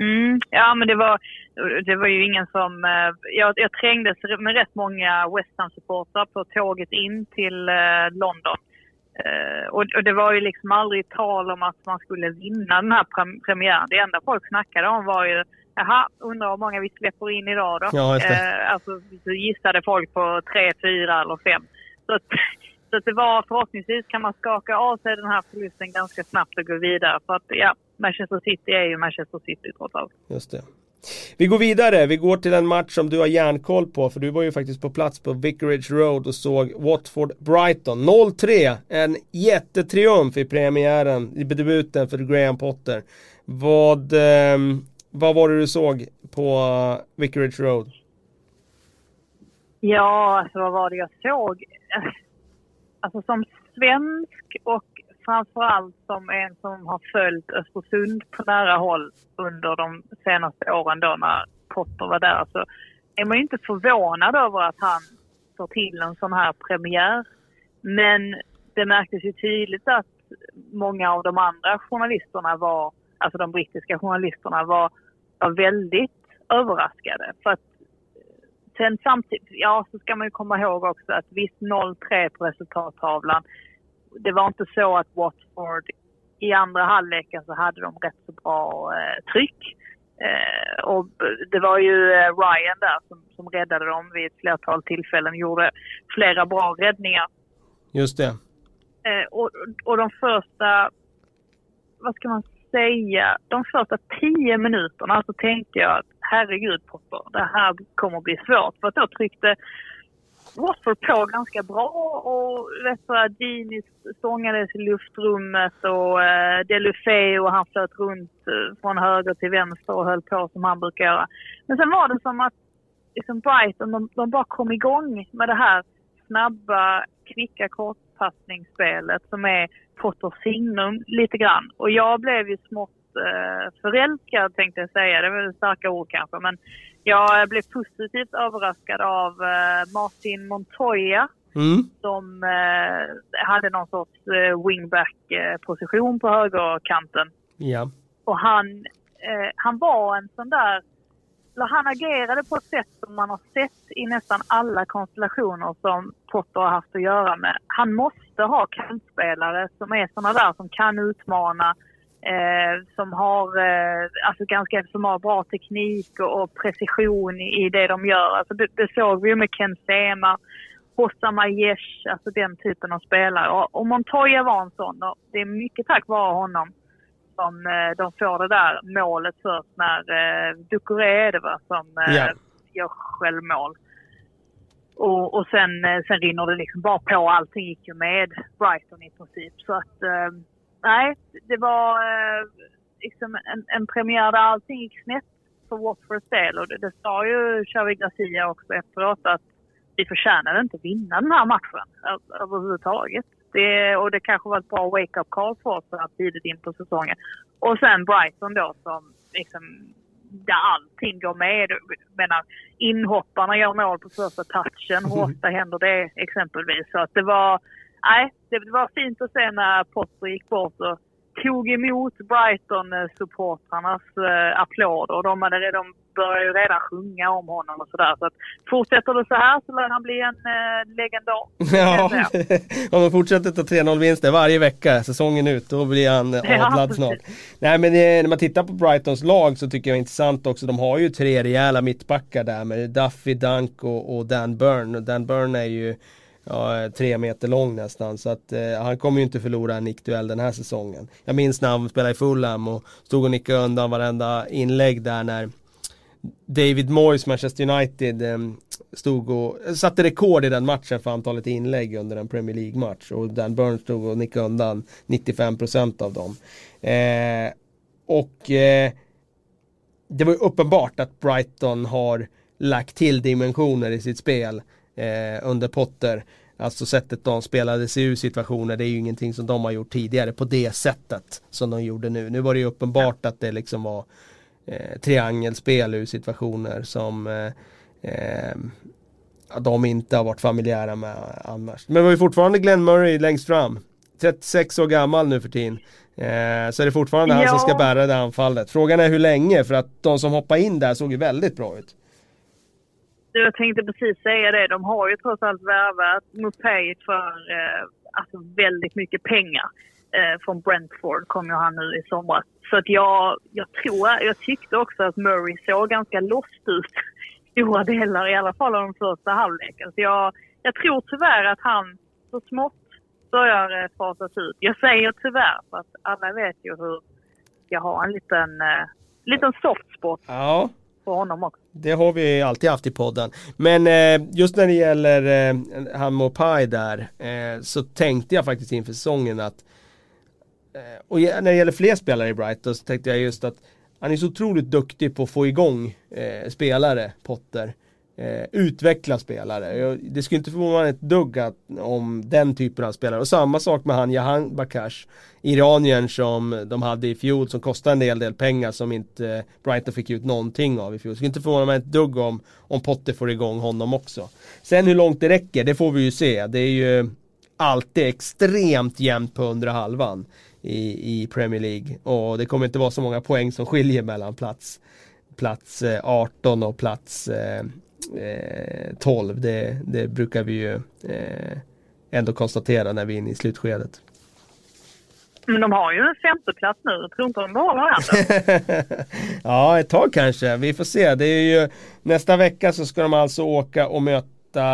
[SPEAKER 2] Mm, ja, men det var, det var ju ingen som... Eh, jag, jag trängdes med rätt många West Ham-supportrar på tåget in till eh, London. Eh, och, och, det var ju liksom aldrig tal om att man skulle vinna den här premiären. Det enda folk snackade om var ju Jaha, undrar hur många vi släpper in idag då?
[SPEAKER 1] Ja,
[SPEAKER 2] eh, alltså, så gissade folk på tre, fyra eller fem. Så, att, så att det var förhoppningsvis kan man skaka av sig den här förlusten ganska snabbt och gå vidare. För att ja, Manchester City är ju Manchester City trots allt.
[SPEAKER 1] Just det. Vi går vidare, vi går till en match som du har järnkoll på för du var ju faktiskt på plats på Vicarage Road och såg Watford Brighton 0-3, en jättetriumf i premiären, i debuten för Graham Potter. Vad, eh, vad var det du såg på Vicarage Road?
[SPEAKER 2] Ja, alltså vad var det jag såg? Alltså som svensk och framförallt som en som har följt Östersund på nära håll under de senaste åren då när Potter var där alltså, så är man ju inte förvånad över att han får till en sån här premiär. Men det märktes ju tydligt att många av de andra journalisterna var, alltså de brittiska journalisterna var, var väldigt överraskade. För att sen samtidigt, ja så ska man ju komma ihåg också att visst 0-3 på resultattavlan det var inte så att Watford i andra halvleken så hade de rätt så bra eh, tryck. Eh, och det var ju eh, Ryan där som, som räddade dem vid ett flertal tillfällen. Gjorde flera bra räddningar.
[SPEAKER 1] Just det.
[SPEAKER 2] Eh, och, och de första, vad ska man säga, de första tio minuterna så tänkte jag att herregud Popper, det här kommer bli svårt. För att då tryckte Watford på ganska bra och Dini stångades i luftrummet och eh, Delufeu han flöt runt eh, från höger till vänster och höll på som han brukar göra. Men sen var det som att liksom Brighton, de, de bara kom igång med det här snabba, kvicka kortpassningsspelet som är Potters signum lite grann. Och jag blev ju smått eh, förälskad tänkte jag säga. Det var starka ord kanske. Men jag blev positivt överraskad av eh, Martin Montoya. Mm. Som eh, hade någon sorts eh, wingback-position på högerkanten.
[SPEAKER 1] Ja.
[SPEAKER 2] Och han, eh, han var en sån där... Han agerade på ett sätt som man har sett i nästan alla konstellationer som Potter har haft att göra med. Han måste ha kantspelare som är såna där som kan utmana, Eh, som har eh, alltså ganska som har bra teknik och, och precision i, i, det de gör. Alltså det, det såg vi ju med Ken Sema, Hossa Majesh, alltså den typen av spelare. Och, och Montoya var en sån och det är mycket tack vare honom som eh, de får det där målet först när eh, Ducoré är det va, som eh, yeah. gör självmål. Och, och sen, eh, sen rinner det liksom bara på. Allting gick ju med Brighton i princip. Så att nej, det var liksom en, en premiär där allting gick snett för Watfords del. Och det, det sa ju Xavi Garcia också efteråt att vi förtjänade inte vinna den här matchen överhuvudtaget. Det, och det kanske var ett bra wake-up call för oss här tidigt in på säsongen. Och sen Brighton då som liksom där allting går med. Menar, inhopparna gör mål på första touchen. Hur ofta händer det exempelvis? Så att det var, nej, det var fint att se när Potter gick bort och tog emot Brighton-supportrarnas eh, applåder. De, hade, de började ju redan sjunga om honom och sådär. Så att fortsätter det så här så lär han bli en eh, legendar.
[SPEAKER 1] Ja, om de fortsätter ta 3-0 vinster varje vecka säsongen ut, då blir han adlad snart. Nej men eh, när man tittar på Brightons lag så tycker jag det är intressant också, de har ju tre rejäla mittbackar där med Duffy, Dunk och, och Dan Burn. Dan Burn är ju ja, tre meter lång nästan. Så att eh, han kommer ju inte förlora en nickduell den här säsongen. Jag minns när han spelade i Fulham och stod och nickade undan varenda inlägg där när David Moyes, Manchester United, eh, stod och eh, satte rekord i den matchen för antalet inlägg under en Premier League-match. Och Dan Burns stod och nickade undan 95% av dem. Eh, och eh, det var ju uppenbart att Brighton har lagt till dimensioner i sitt spel eh, under Potter. Alltså sättet de spelade sig ur situationer, det är ju ingenting som de har gjort tidigare på det sättet som de gjorde nu. Nu var det ju uppenbart att det liksom var eh, triangelspel ur situationer som eh, eh, de inte har varit familjära med annars. Men vi har ju fortfarande Glenn Murray längst fram. 36 år gammal nu för tiden. Eh, så är det fortfarande ja. han som ska bära det anfallet. Frågan är hur länge för att de som hoppar in där såg ju väldigt bra ut.
[SPEAKER 2] Alltså, jag tänkte precis säga det. De har ju trots allt värvat Mupay för eh, alltså väldigt mycket pengar. Eh, från Brentford kom ju han nu i somras. Så att jag, jag tror, jag tyckte också att Murray såg ganska lost ut stora delar, i alla fall av den första halvleken. Så jag, jag tror tyvärr att han så smått börjar eh, fasas ut. Jag säger tyvärr för att alla vet ju hur jag har en liten, eh, liten soft spot
[SPEAKER 1] ja
[SPEAKER 2] på honom också.
[SPEAKER 1] Det har vi alltid haft i podden. Men eh, just när det gäller eh, han Mopai där eh, så tänkte jag faktiskt inför säsongen att eh, och när det gäller fler spelare i Brighton så tänkte jag just att han är så otroligt duktig på att få igång eh, spelare, Potter eh, utveckla spelare. det skulle inte förvåna mig ett dugg att, om den typen av spelare. Och samma sak med han Jahan Bakash, iraniern som de hade i fjol som kostade en del, del pengar som inte eh, Brighton fick ut någonting av i fjol. Det skulle inte förvåna mig ett dugg om, om Potter får igång honom också. Sen hur långt det räcker, det får vi ju se. Det är ju alltid extremt jämnt på undre halvan i, i Premier League. Och det kommer inte vara så många poäng som skiljer mellan plats plats eh, 18 och plats eh, eh, eh, 12. Det, det, brukar vi ju eh, ändå konstatera när vi är inne i slutskedet.
[SPEAKER 2] Men de har ju en femteplats nu. Jag tror inte de behåller den.
[SPEAKER 1] ja, ett tag kanske. Vi får se. Det är ju, nästa vecka så ska de alltså åka och möta,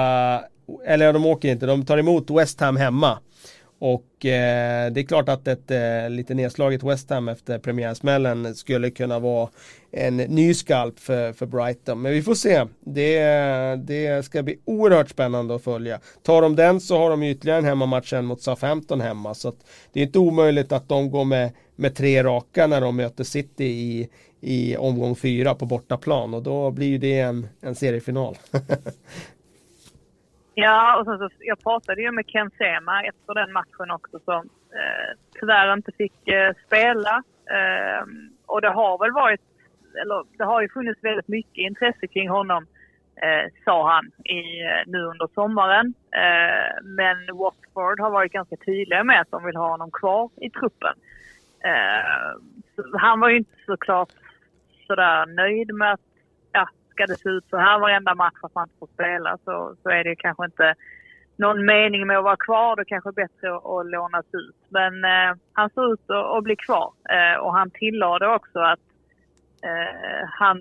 [SPEAKER 1] eller de åker inte, de tar emot West Ham hemma. Och eh, det är klart att ett eh, lite nedslaget West Ham efter premiärsmällen skulle kunna vara en ny skalp för, för Brighton. Men vi får se. Det, det ska bli oerhört spännande att följa. Tar de den så har de ytterligare en hemmamatch mot Southampton hemma. Så det är inte omöjligt att de går med, med tre raka när de möter City i, i omgång fyra på bortaplan. Och då blir det en, en seriefinal.
[SPEAKER 2] Ja, och sen så, jag pratade ju med Ken Sema efter den matchen också som eh, tyvärr inte fick eh, spela. Eh, och det har väl varit, eller det har ju funnits väldigt mycket intresse kring honom, eh, sa han i, eh, nu under sommaren. Eh, men Watford har varit ganska tydliga med att de vill ha honom kvar i truppen. Ehm, han var ju inte såklart sådär nöjd med att ska det se ut så här varenda match för att man inte får spela så, så är det kanske inte någon mening med att vara kvar. Det kanske är bättre att, att lånas ut. Men eh, han ser ut att, att bli kvar. Eh, och han tillade också att eh, han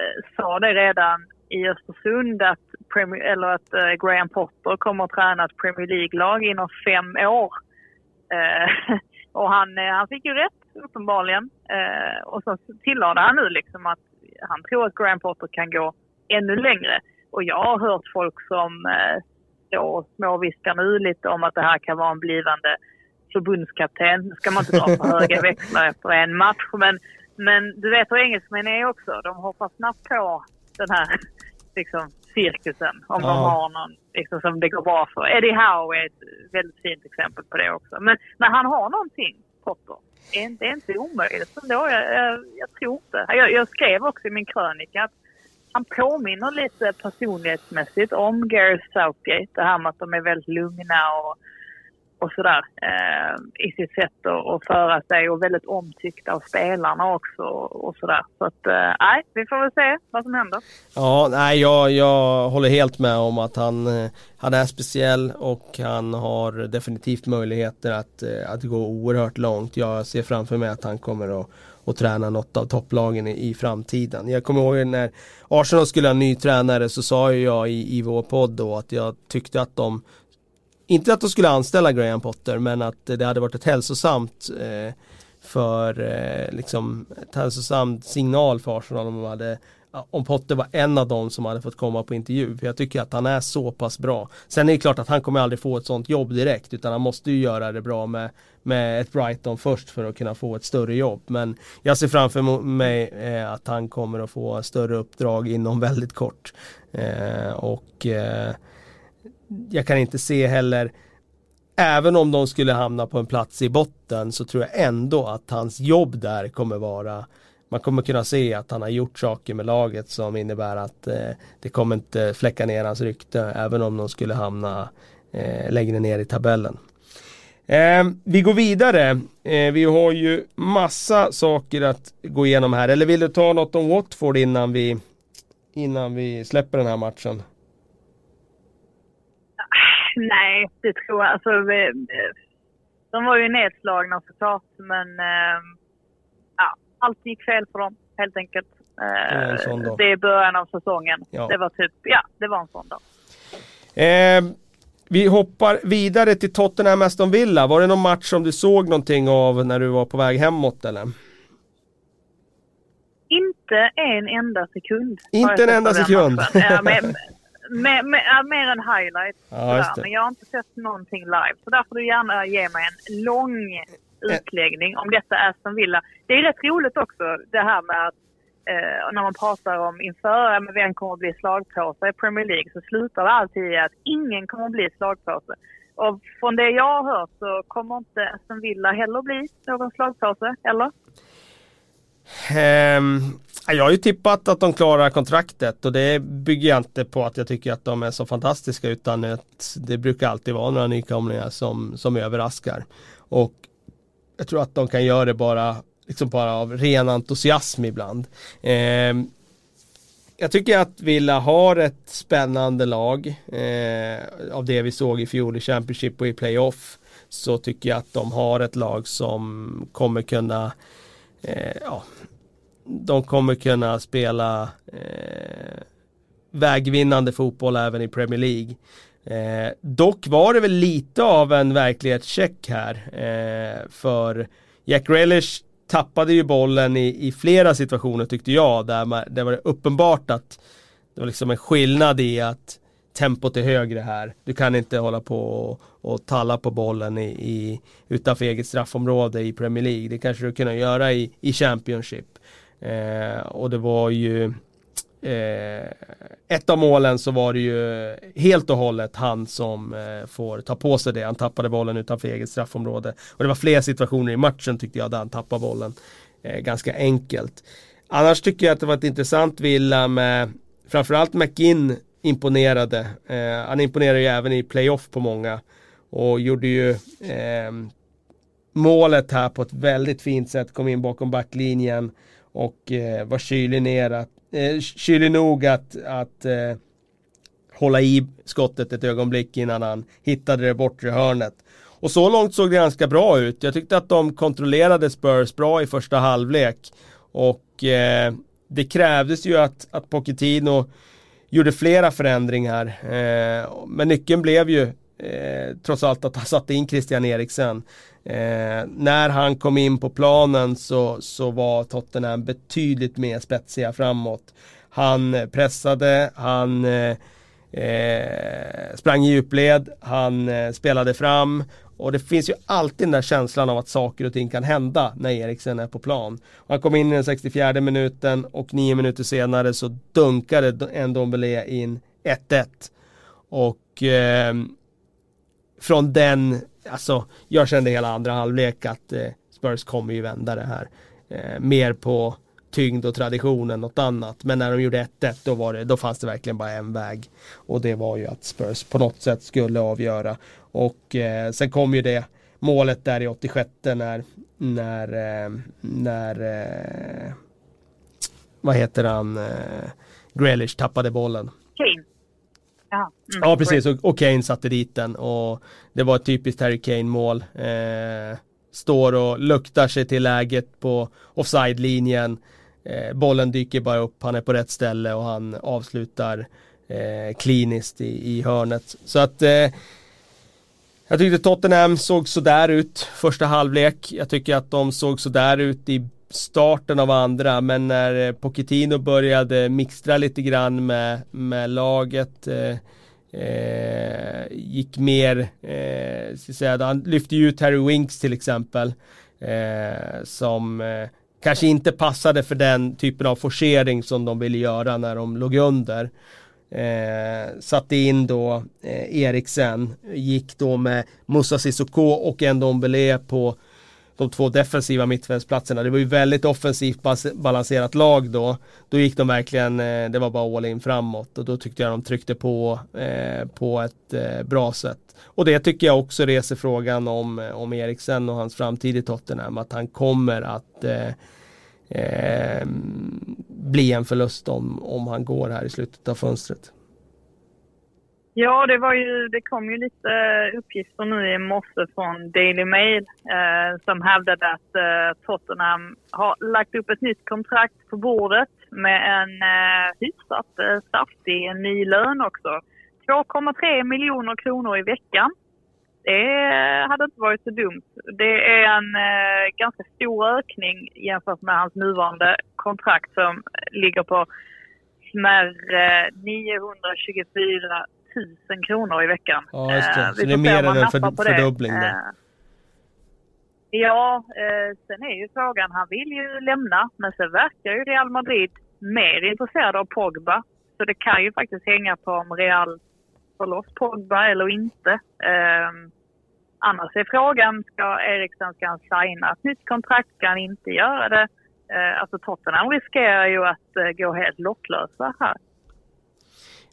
[SPEAKER 2] eh, sa det redan i Östersund att, Premier, eller att eh, Graham Potter kommer att träna ett Premier League-lag inom fem år. Eh, och han, eh, han fick ju rätt uppenbarligen. Eh, och så tillade han nu liksom att han tror att Graham Potter kan gå ännu längre. Och jag har hört folk som eh, då småviskar nu lite om att det här kan vara en blivande förbundskapten. Nu ska man inte dra för höga växlar efter en match. Men, men du vet hur engelsmän är också. De hoppar snabbt på den här liksom, cirkusen. Om ja. de har någon liksom, som det går bra för. Eddie Howe är ett väldigt fint exempel på det också. Men när han har någonting, Potter, det är inte omöjligt ändå. Jag, jag, jag tror inte. Jag, jag skrev också i min krönika att han påminner lite personlighetsmässigt om Gareth Southgate. Det här med att de är väldigt lugna och, och sådär eh, i sitt sätt att, att föra sig och väldigt omtyckta av spelarna också och sådär. Så att eh, nej, vi får väl se vad som händer.
[SPEAKER 1] Ja, nej jag, jag håller helt med om att han, eh, han är speciell och han har definitivt möjligheter att, eh, att gå oerhört långt. Jag ser framför mig att han kommer att och träna något av topplagen i, i, framtiden. Jag kommer ihåg när Arsenal skulle ha en ny tränare så sa ju jag i, i vår podd då att jag tyckte att de inte att de skulle anställa Graham Potter men att det hade varit ett hälsosamt eh, för eh, liksom ett hälsosamt signal för Arsenal om de hade om Potter var en av dem som hade fått komma på intervju. För jag tycker att han är så pass bra. Sen är det klart att han kommer aldrig få ett sånt jobb direkt utan han måste ju göra det bra med, med ett Brighton först för att kunna få ett större jobb. Men jag ser framför mig eh, att han kommer att få större uppdrag inom väldigt kort. Eh, och eh, jag kan inte se heller Även om de skulle hamna på en plats i botten så tror jag ändå att hans jobb där kommer vara man kommer kunna se att han har gjort saker med laget som innebär att eh, det kommer inte fläcka ner hans rykte även om de skulle hamna eh, längre ner i tabellen. Eh, vi går vidare. Eh, vi har ju massa saker att gå igenom här. Eller vill du ta något om Watford innan vi, innan vi släpper den här matchen?
[SPEAKER 2] Nej, det tror jag. Alltså, vi, de var ju nedslagna såklart, men eh, ja, allt gick fel för dem helt enkelt. Eh, det är början av säsongen. Ja. Det var typ, ja, det var en sån dag.
[SPEAKER 1] Eh, vi hoppar vidare till Tottenham Aston Villa. Var det någon match som du såg någonting av när du var på väg hemåt eller?
[SPEAKER 2] Inte en enda sekund.
[SPEAKER 1] Inte en enda sekund?
[SPEAKER 2] Ja, med, med, med, mer än highlights. Ja, men jag har inte sett någonting live. Så där får du gärna ge mig en lång utläggning om detta Aston Villa. Det är rätt roligt också det här med att eh, när man pratar om inför med vem kommer att bli slagpåse i Premier League så slutar det alltid i att ingen kommer att bli slagpåse. Och från det jag har hört så kommer inte Aston Villa heller bli någon slagpåse, eller?
[SPEAKER 1] Um, jag har ju tippat att de klarar kontraktet och det bygger jag inte på att jag tycker att de är så fantastiska utan att det brukar alltid vara några nykomlingar som, som överraskar. Och jag tror att de kan göra det bara, liksom bara av ren entusiasm ibland. Eh, jag tycker att Villa har ett spännande lag eh, av det vi såg i fjol i Championship och i Playoff. Så tycker jag att de har ett lag som kommer kunna eh, ja, de kommer kunna spela eh, vägvinnande fotboll även i Premier League. Eh, dock var det väl lite av en verklighetscheck här. Eh, för Jack Relish tappade ju bollen i, i flera situationer tyckte jag. Där man, det var uppenbart att det var liksom en skillnad i att tempot är högre här. Du kan inte hålla på och, och talla på bollen i, i, utanför eget straffområde i Premier League. Det kanske du kunde göra i, i Championship. Eh, och det var ju eh, ett av målen så var det ju helt och hållet han som eh, får ta på sig det. Han tappade bollen utanför eget straffområde. Och det var fler situationer i matchen tyckte jag där han tappade bollen eh, ganska enkelt. Annars tycker jag att det var ett intressant villa med framförallt McGinn imponerade. Eh, han imponerade ju även i playoff på många. Och gjorde ju eh, målet här på ett väldigt fint sätt. Kom in bakom backlinjen och eh, var kylig ner att eh, kylig nog att, att eh, hålla i skottet ett ögonblick innan han hittade det bortre hörnet. Och så långt såg det ganska bra ut. Jag tyckte att de kontrollerade Spurs bra i första halvlek. Och eh, det krävdes ju att, att Pochettino gjorde flera förändringar. Eh, men nyckeln blev ju eh, trots allt att han satte in Christian Eriksen. Eh, när han kom in på planen så, så var Tottenham betydligt mer spetsiga framåt. Han eh, pressade, han eh, eh sprang i djupled, han eh, spelade fram Och det finns ju alltid den där känslan av att saker och ting kan hända när Eriksen är på plan. Han kom in i den 64 minuten och nio minuter senare så dunkade en Dombele in 1-1. Och eh, från den, alltså jag kände hela andra halvlek att eh, Spurs kommer ju vända det här. Eh, mer på tyngd och tradition än något annat. Men när de gjorde 1-1 då, var det, då fanns det verkligen bara en väg. Och det var ju att Spurs på något sätt skulle avgöra. Och eh, sen kom ju det målet där i 86 när, när, eh, när eh, vad heter han, eh, Grealish tappade bollen.
[SPEAKER 2] Kane.
[SPEAKER 1] Ja, mm, ja precis och, och Kane satte dit den och det var ett typiskt Harry Kane mål. Eh, står och luktar sig till läget på offside-linjen. Eh, bollen dyker bara upp, han är på rätt ställe och han avslutar eh, kliniskt i, i hörnet. Så att eh, jag tyckte Tottenham såg sådär ut första halvlek. Jag tycker att de såg sådär ut i starten av andra men när eh, Pochettino började mixtra lite grann med, med laget eh, eh gick mer, eh, ska säga, han lyfte ju ut Harry Winks till exempel eh, som eh, kanske inte passade för den typen av forcering som de ville göra när de låg under. Eh, satte in då eh, Eriksen, gick då med Moussa Sissoko och Ndombele på de två defensiva mittfältsplatserna. Det var ju väldigt offensivt balanserat lag då. Då gick de verkligen, eh, det var bara all in framåt och då tyckte jag de tryckte på eh, på ett eh, bra sätt. Och det tycker jag också reser frågan om, eh, om Eriksen och hans framtid i Tottenham. Att han kommer att eh, eh, bli en förlust om, om han går här i slutet av fönstret.
[SPEAKER 2] Ja, det, var ju, det kom ju lite uppgifter nu i morse från Daily Mail eh, som hävdade att eh, Tottenham har lagt upp ett nytt kontrakt på bordet med en eh, hyfsat eh, saftig ny lön också. 2,3 miljoner kronor i veckan. Det hade inte varit så dumt. Det är en eh, ganska stor ökning jämfört med hans nuvarande kontrakt som ligger på smärre eh, 924 000 kronor i veckan.
[SPEAKER 1] Ja, just det. Eh, så det är mer än en för, fördubbling? Eh,
[SPEAKER 2] ja, eh, sen är ju frågan, han vill ju lämna, men sen verkar ju Real Madrid mer intresserad av Pogba. Så det kan ju faktiskt hänga på om Real får loss Pogba eller inte. Um, annars är frågan, ska Eriksen ska han signa ett nytt kontrakt? Ska han inte göra det? Alltså Tottenham riskerar ju att gå helt lottlösa här.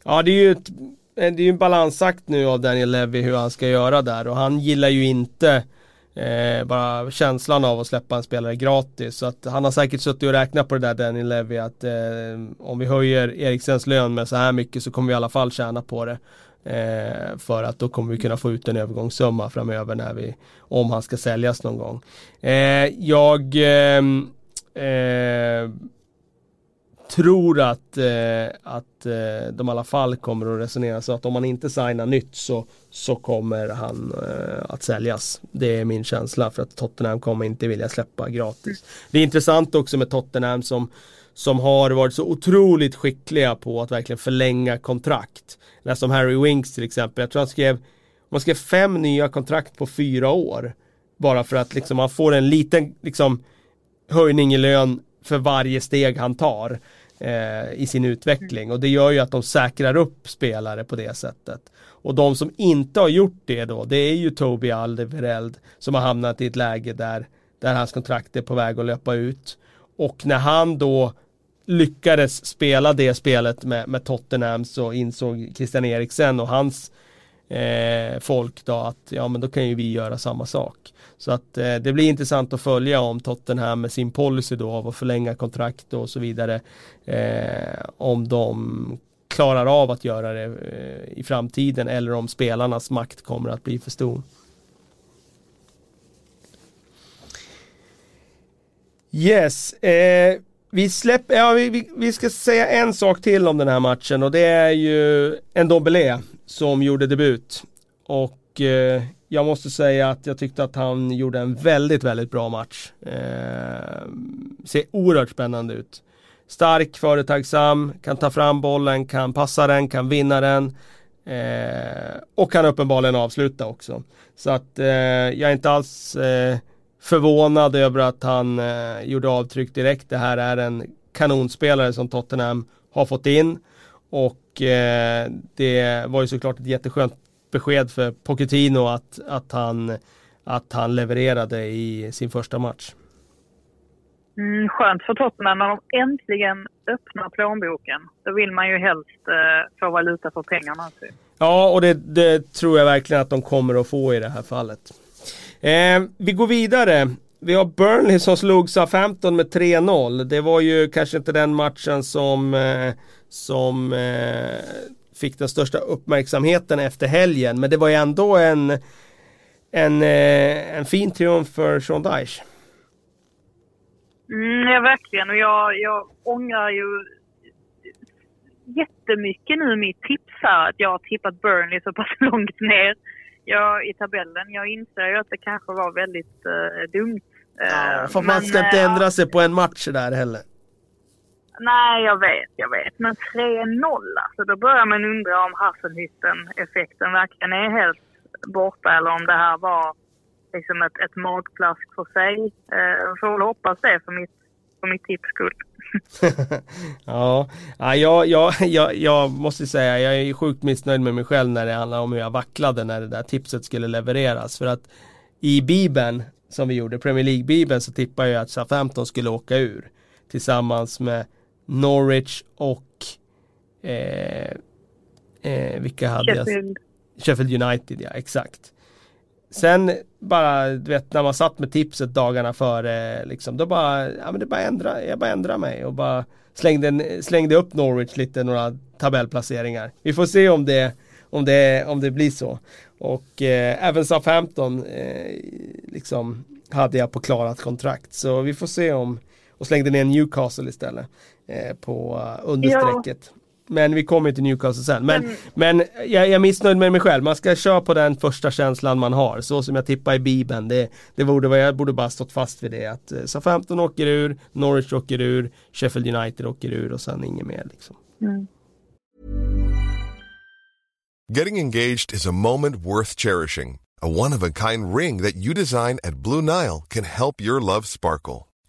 [SPEAKER 1] Ja, det är ju ett, Eh, det är ju en balansakt nu av Daniel Levy hur han ska göra där och han gillar ju inte Eh, bara känslan av att släppa en spelare gratis. Så att han har säkert suttit och räknat på det där Daniel Levy att eh, om vi höjer Eriksens lön med så här mycket så kommer vi i alla fall tjäna på det. Eh, för att då kommer vi kunna få ut en övergångssumma framöver när vi, om han ska säljas någon gång. Eh, jag ehm, eh, tror att, eh, att eh, de i alla fall kommer att resonera så att om man inte signar nytt så, så kommer han eh, att säljas. Det är min känsla för att Tottenham kommer inte vilja släppa gratis. Det är intressant också med Tottenham som, som har varit så otroligt skickliga på att verkligen förlänga kontrakt. Som Harry Winks till exempel. Jag tror han skrev, man skrev fem nya kontrakt på fyra år. Bara för att liksom man får en liten liksom, höjning i lön för varje steg han tar eh, i sin utveckling och det gör ju att de säkrar upp spelare på det sättet. Och de som inte har gjort det då, det är ju Toby Alderweireld som har hamnat i ett läge där, där hans kontrakt är på väg att löpa ut. Och när han då lyckades spela det spelet med, med Tottenham så insåg Christian Eriksen och hans eh, folk då att ja men då kan ju vi göra samma sak. Så att eh, det blir intressant att följa om Tottenham med sin policy då av att förlänga kontrakt och så vidare. Eh, om de klarar av att göra det eh, i framtiden eller om spelarnas makt kommer att bli för stor. Yes, eh, vi släpper, ja vi, vi, ska säga en sak till om den här matchen och det är ju en Dombele som gjorde debut. Och eh, jag måste säga att jag tyckte att han gjorde en väldigt, väldigt bra match. Eh, ser oerhört spännande ut. Stark, företagsam, kan ta fram bollen, kan passa den, kan vinna den. Eh, och kan uppenbarligen avsluta också. Så att eh, jag är inte alls eh, förvånad över att han eh, gjorde avtryck direkt. Det här är en kanonspelare som Tottenham har fått in. Och eh, det var ju såklart ett jätteskönt besked för Pochettino att, att, han, att han levererade i sin första match.
[SPEAKER 2] Mm, skönt för Tottenham när de äntligen öppnar plånboken. Då vill man ju helst eh, få valuta för pengarna.
[SPEAKER 1] Ja, och det, det, tror jag verkligen att de kommer att få i det här fallet. Eh, vi går vidare. Vi har Burnley som slog SA-15 med 3-0. Det var ju kanske inte den matchen som, eh, som eh, fick den största uppmärksamheten efter helgen. Men det var ju ändå en, en, eh, en fin triumf för Sean Dyche.
[SPEAKER 2] Mm, ja, verkligen. Och jag, jag ångrar ju jättemycket nu mitt tips här. Att jag har tippat Burnley så pass långt ner jag, i tabellen. Jag inser ju att det kanske var väldigt uh, dumt.
[SPEAKER 1] Ja, för man ska inte ändra sig på en match där heller.
[SPEAKER 2] Nej, jag vet, jag vet. Men 3-0 alltså, då börjar man undra om Hasselhytten-effekten verkligen är helt borta eller om det här var liksom ett, ett magplask för sig. Eh, får väl hoppas det för mitt, för mitt tips skull.
[SPEAKER 1] ja, ja jag, jag, jag, jag måste säga jag är sjukt missnöjd med mig själv när det handlar om hur jag vacklade när det där tipset skulle levereras. För att i Bibeln som vi gjorde, Premier League-bibeln, så tippade jag att Southampton skulle åka ur. Tillsammans med Norwich och eh, eh, vilka hade
[SPEAKER 2] Sheffield.
[SPEAKER 1] jag? Sheffield United, ja exakt. Sen bara, du vet när man satt med tipset dagarna före, liksom, då bara, ja men det bara ändra, jag bara ändrade mig och bara slängde, slängde upp Norwich lite, några tabellplaceringar. Vi får se om det, om det, om det blir så. Och eh, även Southampton eh, liksom hade jag på klarat kontrakt. Så vi får se om, och slängde ner Newcastle istället eh, på uh, understrecket. Ja. Men vi kommer till Newcastle sen. Men, mm. men jag, jag är missnöjd med mig själv. Man ska köra på den första känslan man har. Så som jag tippar i Bibeln. Det, det borde jag borde bara stått fast vid det. Att eh, Southampton åker ur, Norwich åker ur, Sheffield United åker ur och sen inget mer. Liksom. Mm.
[SPEAKER 3] Getting engaged is a moment worth cherishing. A one-of-a-kind ring that you design at Blue Nile can help your love sparkle.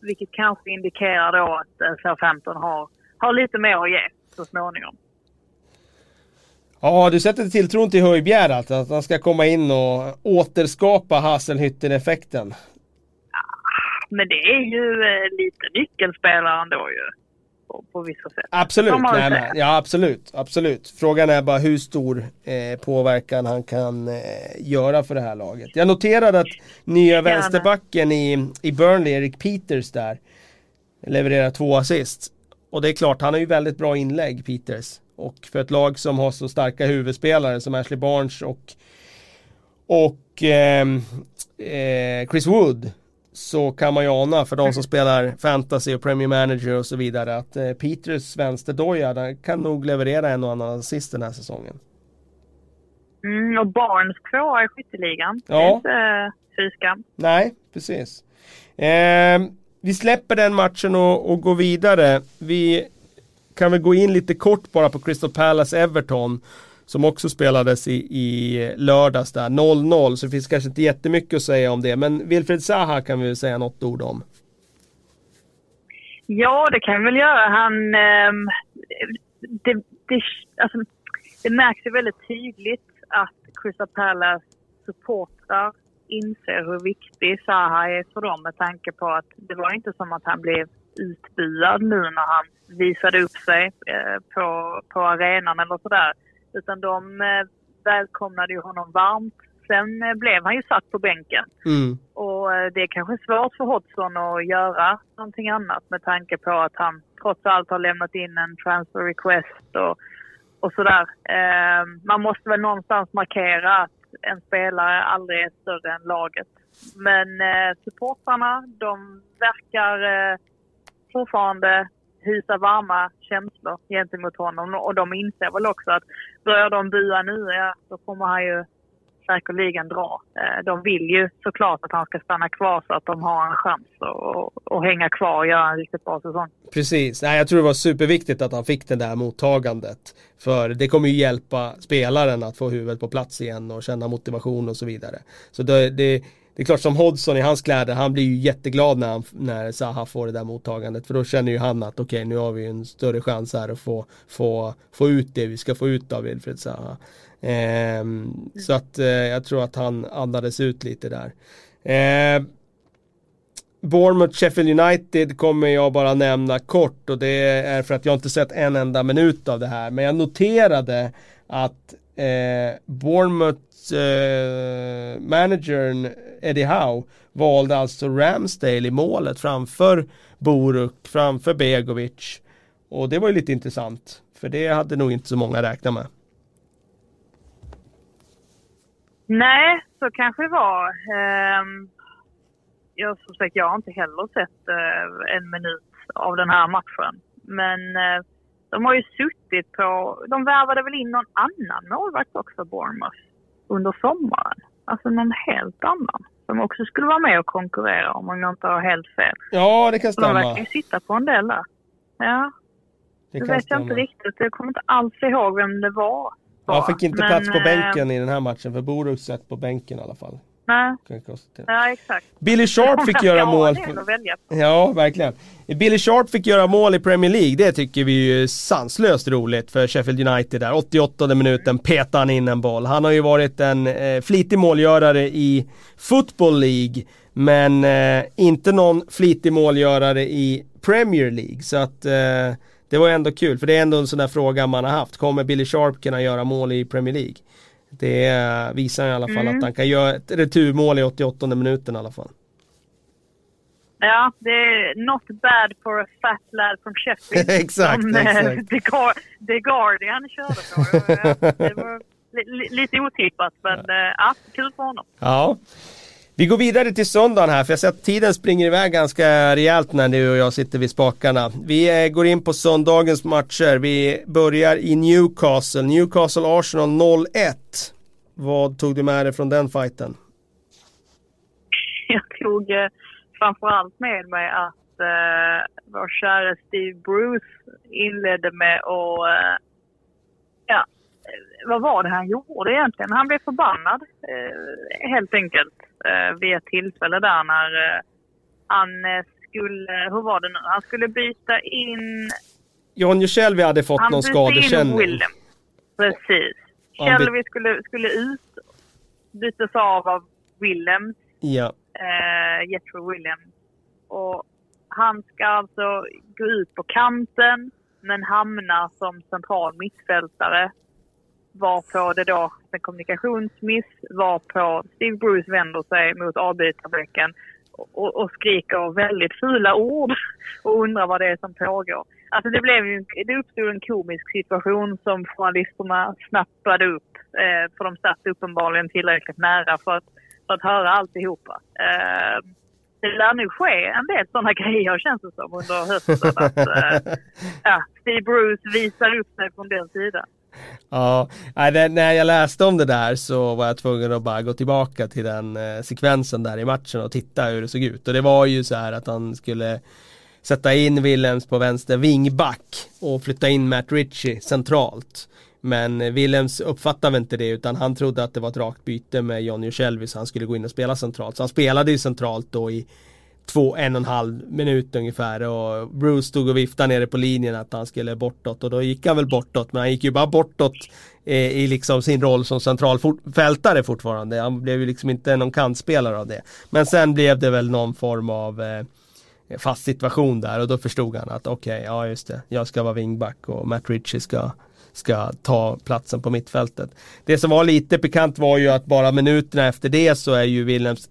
[SPEAKER 2] vilket kanske indikerar då att eh, Southampton har, har lite mer att ge så småningom.
[SPEAKER 1] Ja, du sätter tilltron till Höjbjerg alltså, att han ska komma in och återskapa Hasselhütten-effekten?
[SPEAKER 2] Ja, men det är ju eh, lite nyckelspelare ändå ju på, på vissa sätt.
[SPEAKER 1] Absolut, nej, men, ja absolut, absolut. Frågan är bara hur stor eh, påverkan han kan eh, göra för det här laget. Jag noterade att nya vänsterbacken i, i Burnley, Erik Peters där, levererar två assist. Och det är klart, han har ju väldigt bra inlägg, Peters. Och för ett lag som har så starka huvudspelare som Ashley Barnes och, och eh, eh Chris Wood så kan man ju ana för de som spelar fantasy och Premier Manager och så vidare att eh, Peters vänsterdoja kan nog leverera en och annan assist den här säsongen.
[SPEAKER 2] Mm, och Barnes tvåa i skytteligan. Ja. Det är inte fyskam.
[SPEAKER 1] Nej, precis. Eh, vi släpper den matchen och, och går vidare. Vi kan väl gå in lite kort bara på Crystal Palace Everton som också spelades i, i lördags där, 0-0, så det finns kanske inte jättemycket att säga om det. Men Wilfred Zaha kan vi väl säga något ord om.
[SPEAKER 2] Ja, det kan vi väl göra. Han... Eh, det, det, alltså, det märks ju väldigt tydligt att Crystal Palace supportrar inser hur viktig Zaha är för dem med tanke på att det var inte som att han blev utbuad nu när han visade upp sig eh, på, på arenan eller sådär. Utan de eh, välkomnade ju honom varmt. Sen eh, blev han ju satt på bänken. Mm. Och eh, det är kanske svårt för Hodgson att göra någonting annat med tanke på att han trots allt har lämnat in en transfer request och, och sådär. Eh, man måste väl någonstans markera att en spelare aldrig är större än laget. Men eh, supportrarna, de verkar eh, fortfarande hysa varma känslor gentemot honom och de inser väl också att börjar de bua nu, ja, då kommer han ju säkerligen dra. Eh, de vill ju såklart att han ska stanna kvar så att de har en chans att, att hänga kvar och göra en riktigt bra säsong.
[SPEAKER 1] Precis, Nej, jag tror det var superviktigt att han fick det där mottagandet. För det kommer ju hjälpa spelaren att få huvudet på plats igen och känna motivation och så vidare. Så det, det det är klart som Hodgson i hans kläder, han blir ju jätteglad när, han, när Zaha får det där mottagandet. För då känner ju han att okej, okay, nu har vi en större chans här att få, få, få ut det vi ska få ut av Wilfred Zaha. Eh, så att eh, jag tror att han andades ut lite där. Eh, Bournemouth Sheffield United kommer jag bara nämna kort och det är för att jag inte sett en enda minut av det här. Men jag noterade att eh, Bournemouth eh, managern Eddie Howe valde alltså Ramsdale i målet framför Boruk, framför Begovic. Och det var ju lite intressant. För det hade nog inte så många räknat med.
[SPEAKER 2] Nej, så kanske det var. Um, jag, som sagt, jag har inte heller sett uh, en minut av den här matchen. Men uh, de har ju suttit på... De värvade väl in någon annan målvakt också, Bournemouth, under sommaren. Alltså någon helt annan. Som också skulle vara med och konkurrera om jag inte har helt fel.
[SPEAKER 1] Ja, det kan stämma.
[SPEAKER 2] de verkar ju sitta på en del där. Ja. Det, det vet stämma. jag inte riktigt. Jag kommer inte alls ihåg vem det var.
[SPEAKER 1] Han fick inte Men, plats på bänken äh, i den här matchen för Boruk satt på bänken i alla fall.
[SPEAKER 2] Nej. Ja, exakt.
[SPEAKER 1] Billy Sharp fick göra mål. Ja, verkligen. Billy Sharp fick göra mål i Premier League. Det tycker vi är sanslöst roligt för Sheffield United där. 88 minuten petade han in en boll. Han har ju varit en eh, flitig målgörare i Football League. Men eh, inte någon flitig målgörare i Premier League. Så att eh, det var ändå kul. För det är ändå en sån där fråga man har haft. Kommer Billy Sharp kunna göra mål i Premier League? Det visar i alla fall mm. att han kan göra ett returmål i 88 minuten i alla fall.
[SPEAKER 2] Ja, det är not bad for a fat lad from Sheffield.
[SPEAKER 1] exakt, som, eh, exakt.
[SPEAKER 2] The, Gar The Guardian körde på. det var li lite otippat, men ja. Eh, ja, kul för honom.
[SPEAKER 1] Ja. Vi går vidare till söndagen här för jag ser att tiden springer iväg ganska rejält när du och jag sitter vid spakarna. Vi eh, går in på söndagens matcher. Vi börjar i Newcastle. Newcastle Arsenal 0-1. Vad tog du med dig från den fighten?
[SPEAKER 2] Jag tog eh, framförallt med mig att eh, vår kära Steve Bruce inledde med att eh, ja, vad var det han gjorde egentligen? Han blev förbannad eh, helt enkelt eh, vid ett tillfälle där när eh, han skulle, hur var det nu, han skulle byta in...
[SPEAKER 1] John Jusjelvi hade fått han någon skadekänning.
[SPEAKER 2] Precis. Shelby skulle, skulle ut, bytas av av Williams.
[SPEAKER 1] Ja.
[SPEAKER 2] Eh, Jethro Williams. Och han ska alltså gå ut på kanten men hamnar som central mittfältare varpå det då en kommunikationsmiss, varpå Steve Bruce vänder sig mot avbytarbänken och, och skriker väldigt fula ord och undrar vad det är som pågår. Alltså det, blev ju, det uppstod en komisk situation som journalisterna snappade upp. Eh, för de satt uppenbarligen tillräckligt nära för att, för att höra alltihopa. Eh, det lär nog ske en del sådana grejer känns det som under hösten. Att, eh, ja, Steve Bruce visar upp sig från den sidan.
[SPEAKER 1] Ja, när jag läste om det där så var jag tvungen att bara gå tillbaka till den eh, sekvensen där i matchen och titta hur det såg ut. Och det var ju så här att han skulle sätta in Willems på vänster vingback och flytta in Matt Ritchie centralt. Men eh, Willems uppfattade inte det utan han trodde att det var ett rakt byte med Johnny Shelby så han skulle gå in och spela centralt. Så han spelade ju centralt då i två, en och en halv minut ungefär och Bruce stod och viftade nere på linjen att han skulle bortåt och då gick han väl bortåt men han gick ju bara bortåt eh, i liksom sin roll som centralfältare fortfarande. Han blev ju liksom inte någon kantspelare av det. Men sen blev det väl någon form av eh, fast situation där och då förstod han att okej, okay, ja just det, jag ska vara wingback och Matt Ritchie ska ska ta platsen på mittfältet. Det som var lite pikant var ju att bara minuterna efter det så är ju Williams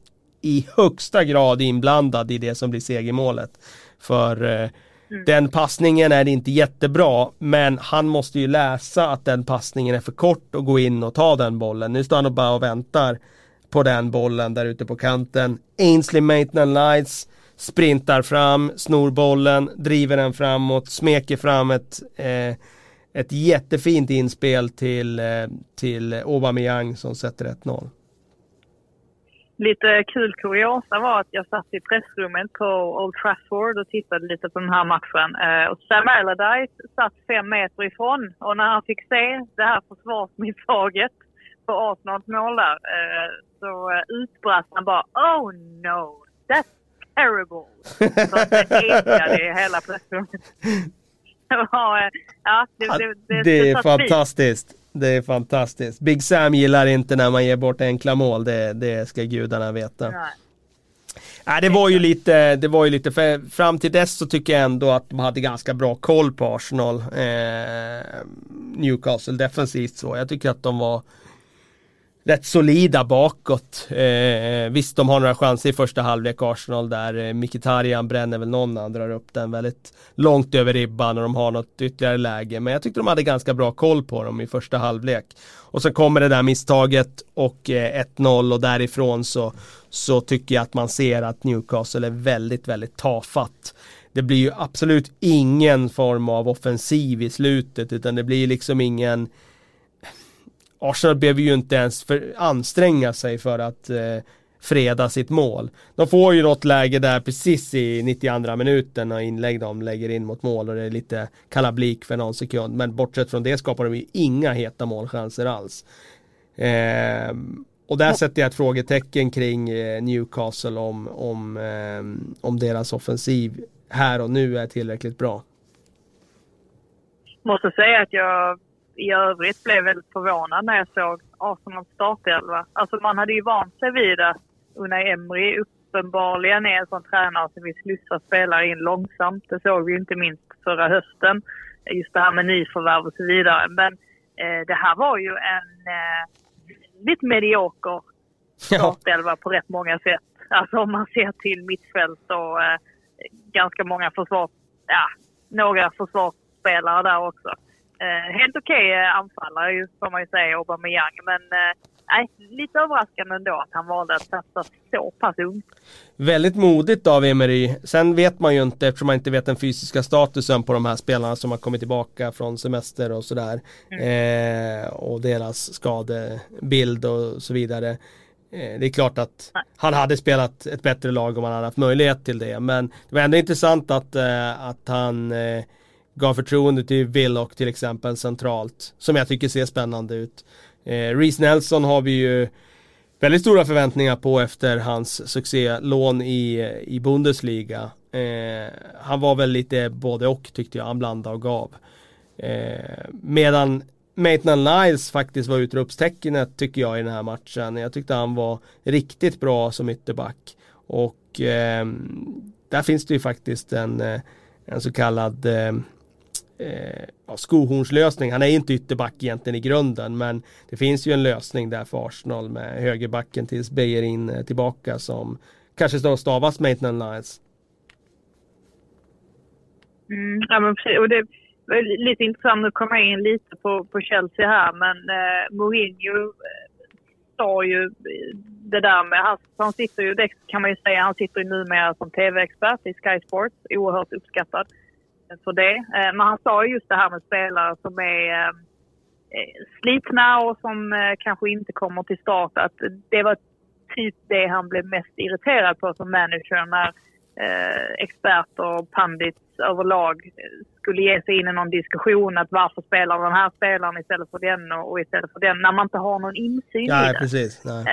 [SPEAKER 1] i högsta grad inblandad i det som blir segermålet. För eh, Mm. Den passningen är inte jättebra men han måste ju läsa att den passningen är för kort och gå in och ta den bollen. Nu står han och bara och väntar på den bollen där ute på kanten. Ainsley Maitland Lights sprintar fram, snor bollen, driver den framåt, smeker fram ett, eh, ett jättefint inspel till, eh, till Aubameyang som sätter 1-0.
[SPEAKER 2] Lite kul kuriosa var att jag satt i pressrummet på Old Trafford och tittade lite på den här matchen. Eh, och Sam Allardyce satt fem meter ifrån och när han fick se det här försvarsmisstaget på Arsenals mål där eh, så eh, utbrast han bara Oh no, that's terrible! Så det ekade i hela pressrummet.
[SPEAKER 1] ja, det, det, det, det är fantastiskt. Det är fantastiskt. Big Sam gillar inte när man ger bort enkla mål. Det, det ska gudarna veta. Nej. Nej, det var ju lite, det var ju lite, för fram till dess så tycker jag ändå att de hade ganska bra koll på Arsenal. Eh, Newcastle defensivt så. Jag tycker att de var rätt solida bakåt. Eh, visst, de har några chanser i första halvlek Arsenal där. Eh, Mkhitaryan bränner väl någon, han drar upp den väldigt långt över ribban och de har något ytterligare läge. Men jag tyckte de hade ganska bra koll på dem i första halvlek. Och så kommer det där misstaget och eh, 1-0 och därifrån så, så tycker jag att man ser att Newcastle är väldigt, väldigt tafatt. Det blir ju absolut ingen form av offensiv i slutet utan det blir liksom ingen Arsenal behöver ju inte ens för, anstränga sig för att eh, freda sitt mål. De får ju något läge där precis i 92 minuten och inlägg de lägger in mot mål och det är lite kalablik för någon sekund. Men bortsett från det skapar de ju inga heta målchanser alls. Eh, och där sätter jag ett frågetecken kring eh, Newcastle om, om, eh, om deras offensiv här och nu är tillräckligt bra.
[SPEAKER 2] Måste säga att jag i övrigt blev väldigt förvånad när jag såg Arsenals startelva. Alltså man hade ju vant sig vid att Unai Emery uppenbarligen är en sån tränare som vill slussa spelare in långsamt. Det såg vi inte minst förra hösten. Just det här med nyförvärv och så vidare. Men eh, det här var ju en eh, lite medioker startelva på rätt många sätt. Alltså om man ser till mittfält och eh, ganska många försvars... Ja, några försvarsspelare där också. Eh, helt okej okay, eh, anfallare får man ju säga, Aubameyang. Men eh, lite överraskande ändå att han valde att satsa så pass ungt.
[SPEAKER 1] Väldigt modigt av Emery. Sen vet man ju inte, eftersom man inte vet den fysiska statusen på de här spelarna som har kommit tillbaka från semester och sådär. Mm. Eh, och deras skadebild och så vidare. Eh, det är klart att Nej. han hade spelat ett bättre lag om han hade haft möjlighet till det. Men det var ändå intressant att, eh, att han gav förtroende till Willock till exempel centralt. Som jag tycker ser spännande ut. Eh, Reece Nelson har vi ju väldigt stora förväntningar på efter hans succélån i, i Bundesliga. Eh, han var väl lite både och tyckte jag, han blandade och gav. Eh, medan Maitland Niles faktiskt var utropstecknet tycker jag i den här matchen. Jag tyckte han var riktigt bra som ytterback. Och eh, där finns det ju faktiskt en, eh, en så kallad ehm, eh, ja, skohornslösning. Han är inte ytterback egentligen i grunden men det finns ju en lösning där för Arsenal med högerbacken tills Bejerin är eh, tillbaka som kanske då stavas Maitland Niles.
[SPEAKER 2] Mm, ja men precis. Och det är lite intressant att komma in lite på, på Chelsea här men eh, Mourinho eh, sa ju eh, det där med, han, han sitter ju, det kan man ju säga, han sitter ju numera som tv-expert i Sky Sports, oerhört uppskattad för det. Eh, men han sa just det här med spelare som är eh, eh, slitna och som kanske inte kommer till start. Att det var typ det han blev mest irriterad på som manager när experter och pandits överlag skulle ge sig in i någon diskussion att varför spelar den här spelaren istället för den och, istället för den när man inte har någon insyn
[SPEAKER 1] Nej,
[SPEAKER 2] i det.
[SPEAKER 1] Precis, nej.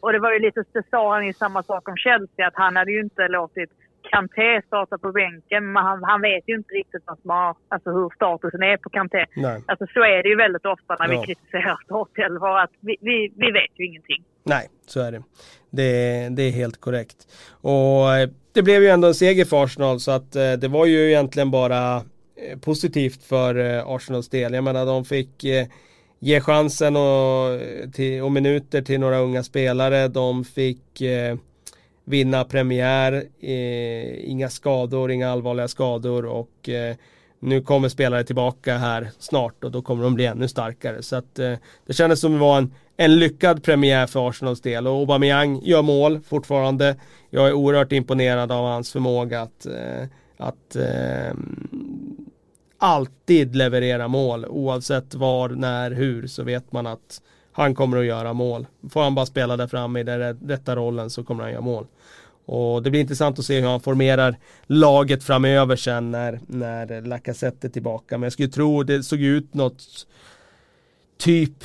[SPEAKER 2] och det var ju lite, det sa han ju samma sak om Chelsea att han hade ju inte låtit Kanté startar på bänken, men han, han vet ju inte riktigt vad som har, alltså hur statusen är på Kanté. Nej. Alltså så är det ju väldigt ofta när ja. vi kritiserar startelvor, att vi, vi, vi vet ju ingenting.
[SPEAKER 1] Nej, så är det. Det, det är helt korrekt. Och eh, det blev ju ändå en seger för Arsenal så att eh, det var ju egentligen bara eh, positivt för Arsenals del. Jag menar de fick ge chansen och, till, och minuter till några unga spelare. De fick vinna premiär, eh, inga skador, inga allvarliga skador och eh, nu kommer spelare tillbaka här snart och då kommer de bli ännu starkare. Så att eh, det kändes som det var en, en lyckad premiär för Arsenals del och Aubameyang gör mål fortfarande. Jag är oerhört imponerad av hans förmåga att, eh, att eh, alltid leverera mål oavsett var, när, hur så vet man att han kommer att göra mål. Får han bara spela där framme i den rätta rollen så kommer han göra mål. Och det blir intressant att se hur han formerar laget framöver sen när, när Lacazette är tillbaka. Men jag skulle tro det såg ut något typ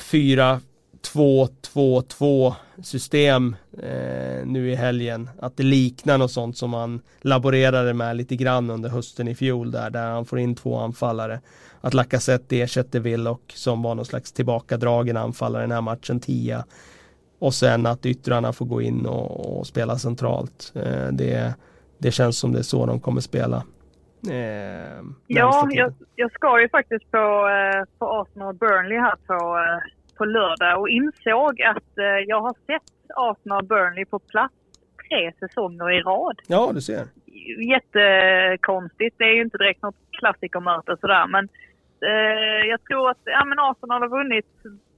[SPEAKER 1] 4-2-2-2 system eh, nu i helgen. Att det liknar något sånt som han laborerade med lite grann under hösten i fjol där, där han får in två anfallare. Att Lacazette ersätter Willock som var någon slags tillbakadragen anfallare i den här matchen, tia. Och sen att yttrarna får gå in och, och spela centralt. Eh, det, det känns som det är så de kommer spela.
[SPEAKER 2] Eh, ja, jag, jag ska ju faktiskt på, eh, på Arsenal Burnley här på, eh, på lördag och insåg att eh, jag har sett Arsenal Burnley på plats tre säsonger i rad.
[SPEAKER 1] Ja, du ser.
[SPEAKER 2] Jättekonstigt. Det är ju inte direkt något klassikermöte sådär men eh, jag tror att ja, men Arsenal har vunnit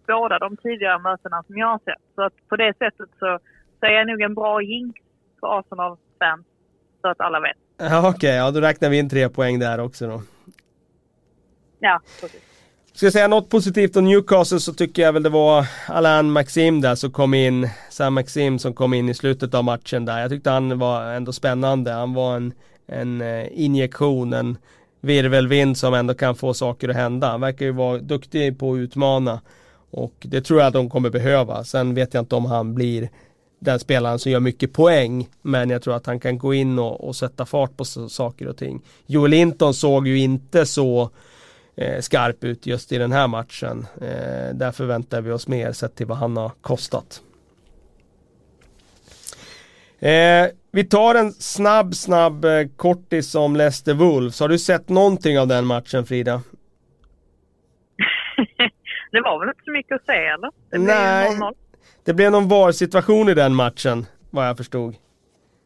[SPEAKER 2] båda de tidigare mötena som jag har sett. Så att på det sättet så, så är jag nog en bra jinx för Arsenal-fans. Så att alla vet.
[SPEAKER 1] Ja, Okej, okay. ja då räknar vi in tre poäng där också då.
[SPEAKER 2] Ja, precis.
[SPEAKER 1] Ska jag säga något positivt om Newcastle så tycker jag väl det var Alain Maxim där som kom in. Sam Maxim som kom in i slutet av matchen där. Jag tyckte han var ändå spännande. Han var en, en eh, injektion, en virvelvind som ändå kan få saker att hända. Han verkar ju vara duktig på att utmana. Och det tror jag att de kommer behöva. Sen vet jag inte om han blir den spelaren som gör mycket poäng. Men jag tror att han kan gå in och, och sätta fart på saker och ting. Joel Linton såg ju inte så skarp ut just i den här matchen. Eh, där förväntar vi oss mer sett till vad han har kostat. Eh, vi tar en snabb, snabb eh, kortis om Leicester Wolves. Har du sett någonting av den matchen Frida?
[SPEAKER 2] det var väl inte så mycket att säga eller? Det
[SPEAKER 1] Nej, 0 -0. det blev någon VAR-situation i den matchen, vad jag förstod.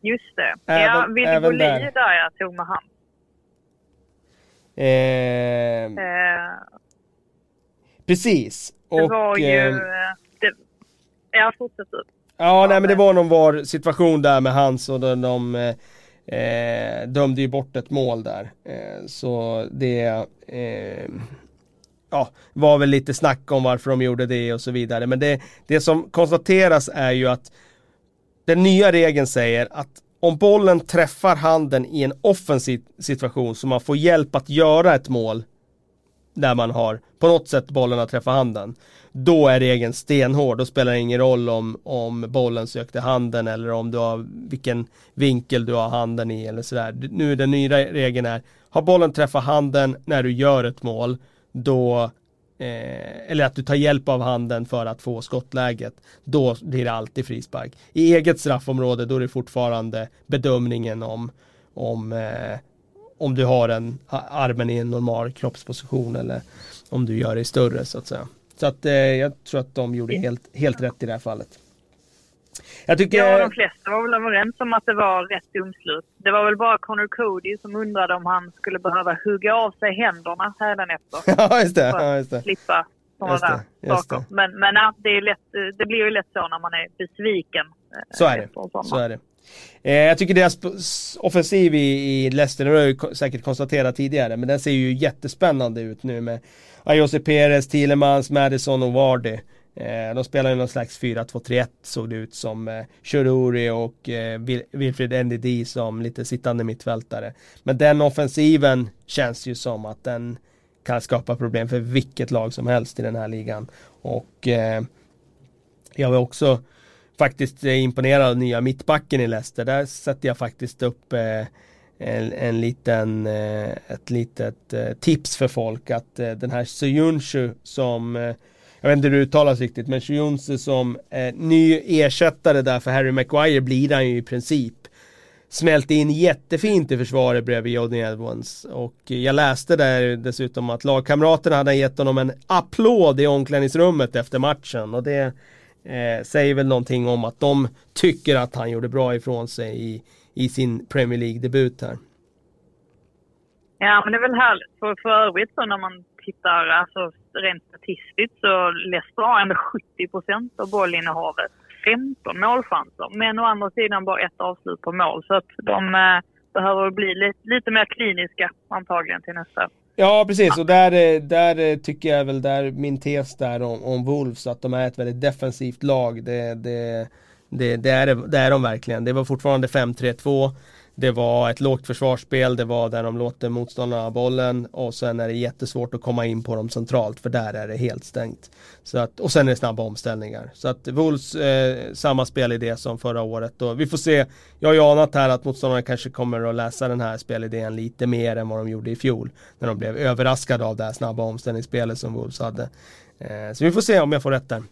[SPEAKER 2] Just det. Även, ja, Willy Bolin där. där jag tog med hand.
[SPEAKER 1] Eh, eh, precis.
[SPEAKER 2] Det och, var ju... Eh, det, ja, fortsätt ut.
[SPEAKER 1] Ja, nej men det var någon VAR-situation där med hans och de, de eh, dömde ju bort ett mål där. Eh, så det eh, ja, var väl lite snack om varför de gjorde det och så vidare. Men det, det som konstateras är ju att den nya regeln säger att om bollen träffar handen i en offensiv situation så man får hjälp att göra ett mål där man har på något sätt bollen att träffa handen. Då är regeln stenhård. Då spelar det ingen roll om, om bollen sökte handen eller om du har vilken vinkel du har handen i eller sådär. Nu den nya regeln är, har bollen träffat handen när du gör ett mål då eh, eller att du tar hjälp av handen för att få skottläget, då blir det alltid frispark. I eget straffområde då är det fortfarande bedömningen om, om, eh, om du har en armen i en normal kroppsposition eller om du gör det större så att säga. Så att eh, jag tror att de gjorde helt, helt rätt i det här fallet.
[SPEAKER 2] Jag tycker... Ja, de flesta var väl överens om att det var rätt domslut. Det var väl bara Connor Cody som undrade om han skulle behöva hugga av sig händerna hädanefter.
[SPEAKER 1] ja, just det. Ja, just det.
[SPEAKER 2] Slippa sådana saker. Men, men ja, det, är lätt, det blir ju lätt så när man är besviken.
[SPEAKER 1] Eh, så är det. Så är det. Eh, jag tycker deras offensiv i, i Leicester, det har jag säkert konstaterat tidigare, men den ser ju jättespännande ut nu med Ayose Perez, Thielemans, Madison och Vardy. Eh, de spelar ju någon slags 4-2-3-1 såg det ut som eh, och eh, Wilfred Ndidi som lite sittande mittfältare. Men den offensiven känns ju som att den kan skapa problem för vilket lag som helst i den här ligan. Och eh, jag var också faktiskt eh, imponerad av nya mittbacken i Leicester. Där sätter jag faktiskt upp eh, en, en liten, eh, ett litet eh, tips för folk att eh, den här Soyuncu som jag vet inte hur det uttalas riktigt, men Shionse som eh, ny ersättare där för Harry Maguire blir han ju i princip. Smälte in jättefint i försvaret bredvid Jodin Edwards. Och eh, jag läste där dessutom att lagkamraterna hade gett honom en applåd i omklädningsrummet efter matchen. Och det Eh, säger väl någonting om att de tycker att han gjorde bra ifrån sig i, i sin Premier League-debut här.
[SPEAKER 2] Ja, men det är väl härligt. För, för övrigt så när man tittar alltså, rent statistiskt så Leicester har ändå 70 procent av bollinnehavet. 15 målchanser, men å andra sidan bara ett avslut på mål. Så att de eh, behöver bli lite, lite mer kliniska antagligen till nästa.
[SPEAKER 1] Ja precis och där, eh, där eh, tycker jag väl där min tes där om, om Wolves att de är ett väldigt defensivt lag. Det, det, det, det, är, det är de verkligen. Det var fortfarande 5-3-2. Det var ett lågt försvarsspel, det var där de låter motståndarna ha bollen och sen är det jättesvårt att komma in på dem centralt för där är det helt stängt. Så att, och sen är det snabba omställningar. Så att Wolves, eh, samma spelidé som förra året och vi får se. Jag har ju anat här att motståndarna kanske kommer att läsa den här spelidén lite mer än vad de gjorde i fjol. När de blev överraskade av det här snabba omställningsspelet som Wolves hade. Eh, så vi får se om jag får rätt där.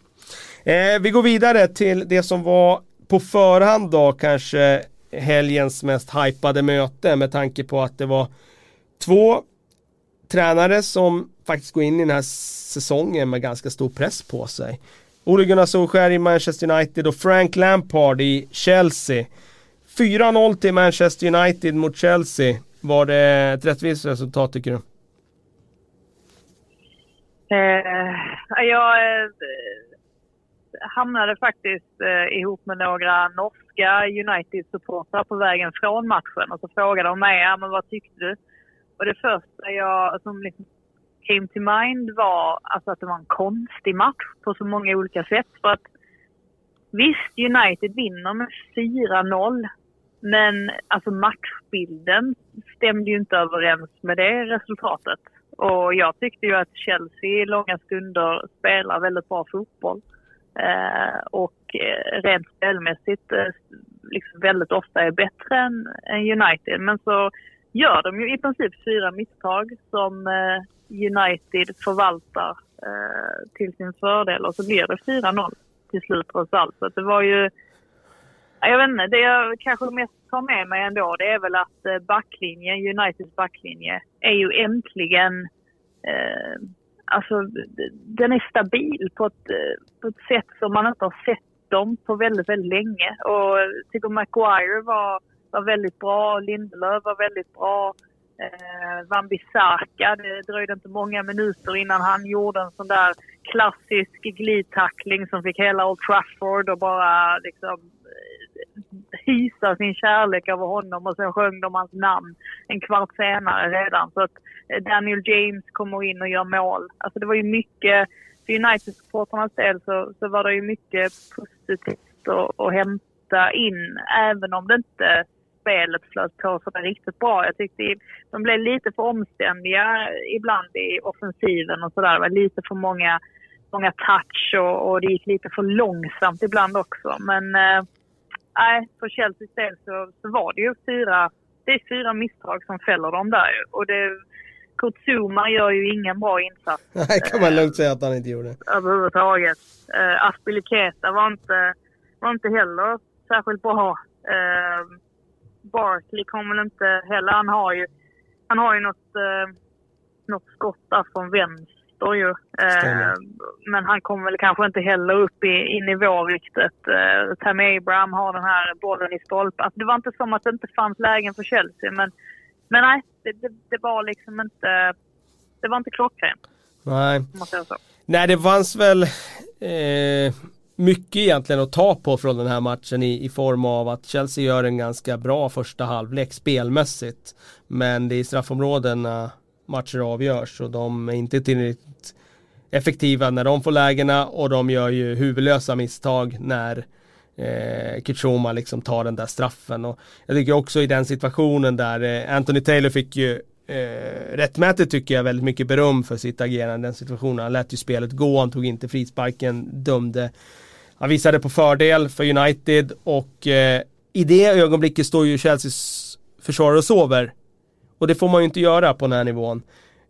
[SPEAKER 1] Eh, vi går vidare till det som var på förhand då kanske helgens mest hypade möte med tanke på att det var två tränare som faktiskt går in i den här säsongen med ganska stor press på sig. Ole Gunnar Solskjaer i Manchester United och Frank Lampard i Chelsea. 4-0 till Manchester United mot Chelsea. Var det ett rättvist resultat tycker du?
[SPEAKER 2] Eh, jag eh, hamnade faktiskt eh, ihop med några norska United-supportrar på vägen från matchen och så frågade de mig, ja men vad tyckte du? Och det första jag, som liksom came to mind var alltså att det var en konstig match på så många olika sätt. För att visst, United vinner med 4-0. Men alltså matchbilden stämde ju inte överens med det resultatet. Och jag tyckte ju att Chelsea i långa stunder spelar väldigt bra fotboll. Eh, och eh, rent spelmässigt eh, liksom väldigt ofta är bättre än, än United. Men så gör de ju i princip fyra misstag som eh, United förvaltar eh, till sin fördel och så blir det 4-0 till slut trots allt. Så det var ju... Jag vet inte, det jag kanske mest tar med mig ändå det är väl att backlinjen, Uniteds backlinje, är ju äntligen eh, alltså, den är stabil på ett, eh, på ett sätt som man inte har sett dem på väldigt, väldigt länge. Och jag tycker Maguire var, var väldigt bra, Lindelöf var väldigt bra. Eh, Van Bissaka, det dröjde inte många minuter innan han gjorde en sån där klassisk glidtackling som fick hela Old Trafford att bara liksom hysa sin kärlek över honom och sen sjöng de hans namn en kvart senare redan. Så att eh, Daniel James kommer in och gör mål. Alltså det var ju mycket, för United-supportrarnas del så, så var det ju mycket positivt att, att hämta in, även om det inte spelet flöt på sådär riktigt bra. Jag tyckte de blev lite för omständiga ibland i offensiven och sådär. Det var lite för många, många touch och, och, det gick lite för långsamt ibland också. Men eh, nej, för Chelseas del så, så var det ju fyra, det är fyra misstag som fäller dem där Och det, Kurt Zuma gör ju ingen bra insats.
[SPEAKER 1] Nej, kan man lugnt säga att han inte gjorde.
[SPEAKER 2] Överhuvudtaget. Uh, Aspilicueta var inte, var inte heller särskilt bra. Uh, Barkley kommer väl inte heller. Han har ju, han har ju något, uh, något skott där från vänster Leicester ju. Eh, men han kommer väl kanske inte heller upp i, i nivå riktigt. Eh, Tammy Abraham har den här bollen i stolpen. Alltså, det var inte som att det inte fanns lägen för Chelsea men, men nej, det, det, det var liksom inte, det var inte klockrent.
[SPEAKER 1] Nej. Nej, det fanns väl eh, mycket egentligen att ta på från den här matchen i, i form av att Chelsea gör en ganska bra första halvlek spelmässigt. Men det är straffområdena matcher avgörs och de är inte tillräckligt effektiva när de får lägena och de gör ju huvudlösa misstag när eh, Kitchoma liksom tar den där straffen och jag tycker också i den situationen där eh, Anthony Taylor fick ju eh, rättmätigt tycker jag väldigt mycket beröm för sitt agerande i den situationen. Han lät ju spelet gå, han tog inte frisparken, dömde. Han visade på fördel för United och eh, i det ögonblicket står ju Chelseas försvarare och sover och det får man ju inte göra på den här nivån.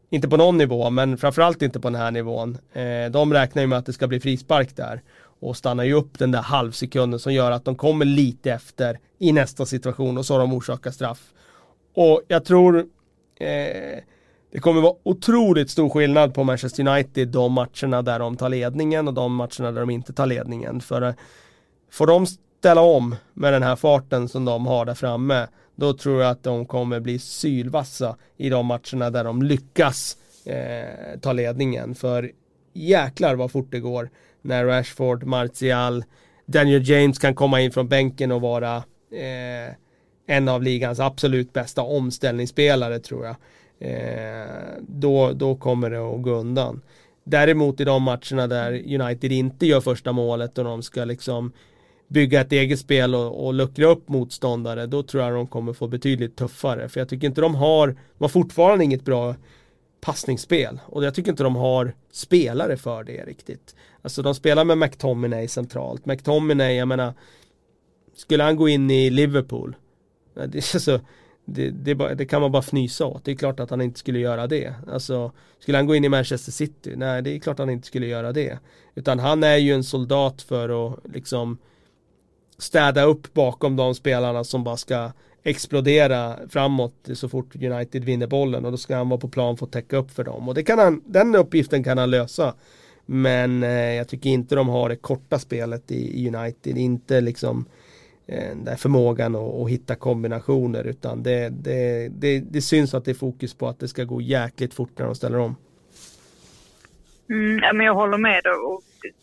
[SPEAKER 1] Inte på någon nivå, men framförallt inte på den här nivån. Eh, de räknar ju med att det ska bli frispark där. Och stannar ju upp den där halvsekunden som gör att de kommer lite efter i nästa situation och så har de orsakat straff. Och jag tror eh, det kommer vara otroligt stor skillnad på Manchester United de matcherna där de tar ledningen och de matcherna där de inte tar ledningen. För eh, får de ställa om med den här farten som de har där framme då tror jag att de kommer bli sylvassa i de matcherna där de lyckas eh, ta ledningen. För jäklar vad fort det går när Rashford, Martial, Daniel James kan komma in från bänken och vara eh, en av ligans absolut bästa omställningsspelare tror jag. Eh, då, då kommer det att gå undan. Däremot i de matcherna där United inte gör första målet och de ska liksom bygga ett eget spel och, och luckra upp motståndare då tror jag de kommer få betydligt tuffare för jag tycker inte de har, de har fortfarande inget bra passningsspel och jag tycker inte de har spelare för det riktigt. Alltså de spelar med McTominay centralt. McTominay, jag menar, skulle han gå in i Liverpool, det, alltså, det, det, det, kan man bara fnysa åt. Det är klart att han inte skulle göra det. Alltså, skulle han gå in i Manchester City? Nej, det är klart att han inte skulle göra det. Utan han är ju en soldat för att liksom städa upp bakom de spelarna som bara ska explodera framåt så fort United vinner bollen och då ska han vara på plan för att täcka upp för dem. Och det kan han, den uppgiften kan han lösa. Men eh, jag tycker inte de har det korta spelet i, i United, inte liksom eh, den där förmågan att, att, hitta kombinationer utan det, det, det, det, syns att det är fokus på att det ska gå jäkligt fort när de ställer om.
[SPEAKER 2] Mm, men jag håller med. Och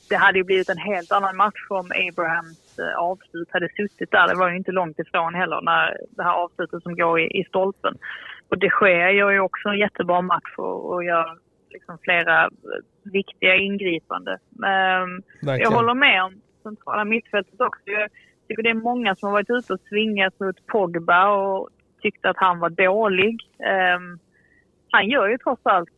[SPEAKER 2] det hade ju blivit en helt annan match om Abrahams avslut hade suttit där. Det var ju inte långt ifrån heller när det här avslutet som går i, i stolpen. Och det sker gör ju också en jättebra match och, och gör liksom flera viktiga ingripanden. Um, jag håller med om centrala mittfältet också. Jag tycker det är många som har varit ute och svingat mot Pogba och tyckte att han var dålig. Um, han gör ju trots allt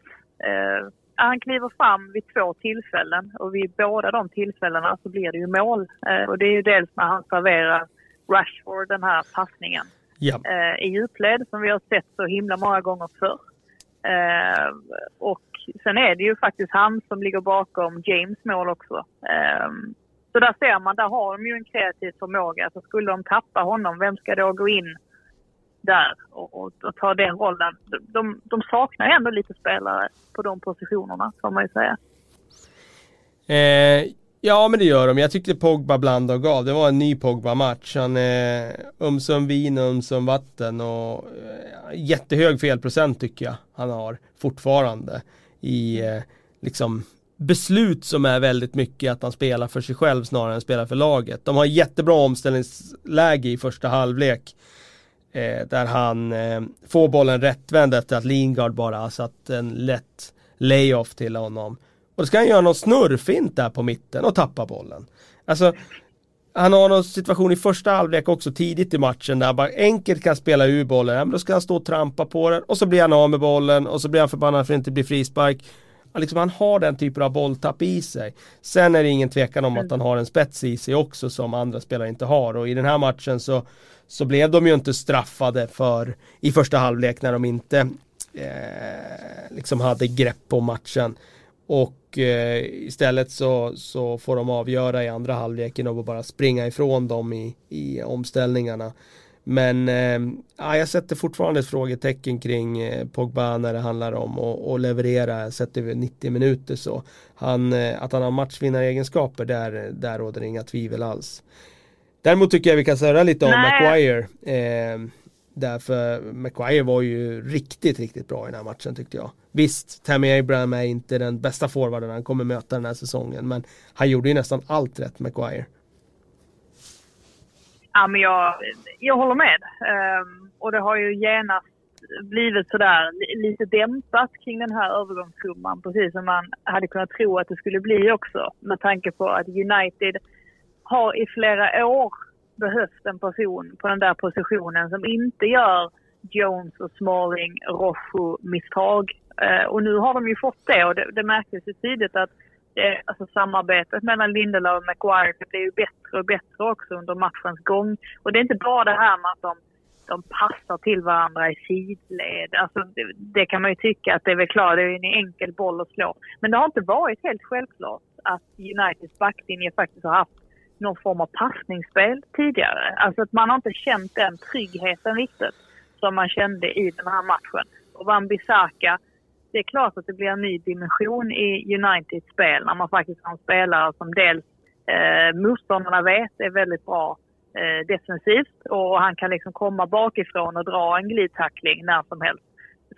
[SPEAKER 2] uh, han kliver fram vid två tillfällen och vid båda de tillfällena så blir det ju mål. Eh, och det är ju dels när han serverar Rashford den här passningen ja. eh, i djupled som vi har sett så himla många gånger förr. Eh, och sen är det ju faktiskt han som ligger bakom James mål också. Så där ser man, där har de ju en kreativ förmåga. Så skulle de tappa honom, vem ska då gå in där och, och, och ta den rollen. De, de saknar ändå lite spelare på de positionerna får man ju säga.
[SPEAKER 1] Eh, ja men det gör de. Jag tyckte Pogba blandade och gav. Det var en ny Pogba-match. Han är eh, ömsom vin och ömsom vatten och eh, jättehög felprocent tycker jag han har fortfarande i eh, liksom beslut som är väldigt mycket att han spelar för sig själv snarare än spelar för laget. De har jättebra omställningsläge i första halvlek Eh, där han eh, får bollen rättvänd efter att Lingard bara satt en lätt layoff till honom. Och då ska han göra någon snurrfint där på mitten och tappa bollen. Alltså, han har någon situation i första halvlek också tidigt i matchen där han bara enkelt kan spela ur bollen. Ja, men då ska han stå och trampa på den och så blir han av med bollen och så blir han förbannad för att det inte blir frispark. Liksom han har den typen av bolltapp i sig. Sen är det ingen tvekan om att han har en spets i sig också som andra spelare inte har och i den här matchen så så blev de ju inte straffade för i första halvlek när de inte eh, liksom hade grepp på matchen. Och eh, istället så, så får de avgöra i andra halvleken och bara springa ifrån dem i, i omställningarna. Men eh, jag sätter fortfarande ett frågetecken kring eh, Pogba när det handlar om att leverera sett över 90 minuter så. Han, eh, att han har matchvinnaregenskaper där, där råder inga tvivel alls. Däremot tycker jag vi kan säga lite om Nej. Maguire. Eh, därför Maguire var ju riktigt, riktigt bra i den här matchen tyckte jag. Visst, Tammy Abraham är inte den bästa forwarden han kommer möta den här säsongen. Men han gjorde ju nästan allt rätt, Maguire.
[SPEAKER 2] Ja, men jag, jag håller med. Um, och det har ju genast blivit sådär lite dämpat kring den här övergångssumman. Precis som man hade kunnat tro att det skulle bli också. Med tanke på att United har i flera år behövt en person på den där positionen som inte gör Jones och Smalling, Rojo-misstag. Eh, och nu har de ju fått det och det, det märktes ju tydligt att det, alltså samarbetet mellan Lindelöf och McGuire det blir ju bättre och bättre också under matchens gång. Och det är inte bara det här med att de, de passar till varandra i sidled. Alltså det, det, kan man ju tycka att det är väl klart, det är en enkel boll att slå. Men det har inte varit helt självklart att Uniteds backlinje faktiskt har haft någon form av passningsspel tidigare. Alltså att man har inte känt den tryggheten riktigt som man kände i den här matchen. Och Wan-Bissaka det är klart att det blir en ny dimension i Uniteds spel när man faktiskt har en spelare som dels eh, motståndarna vet är väldigt bra eh, defensivt och han kan liksom komma bakifrån och dra en glidtackling när som helst.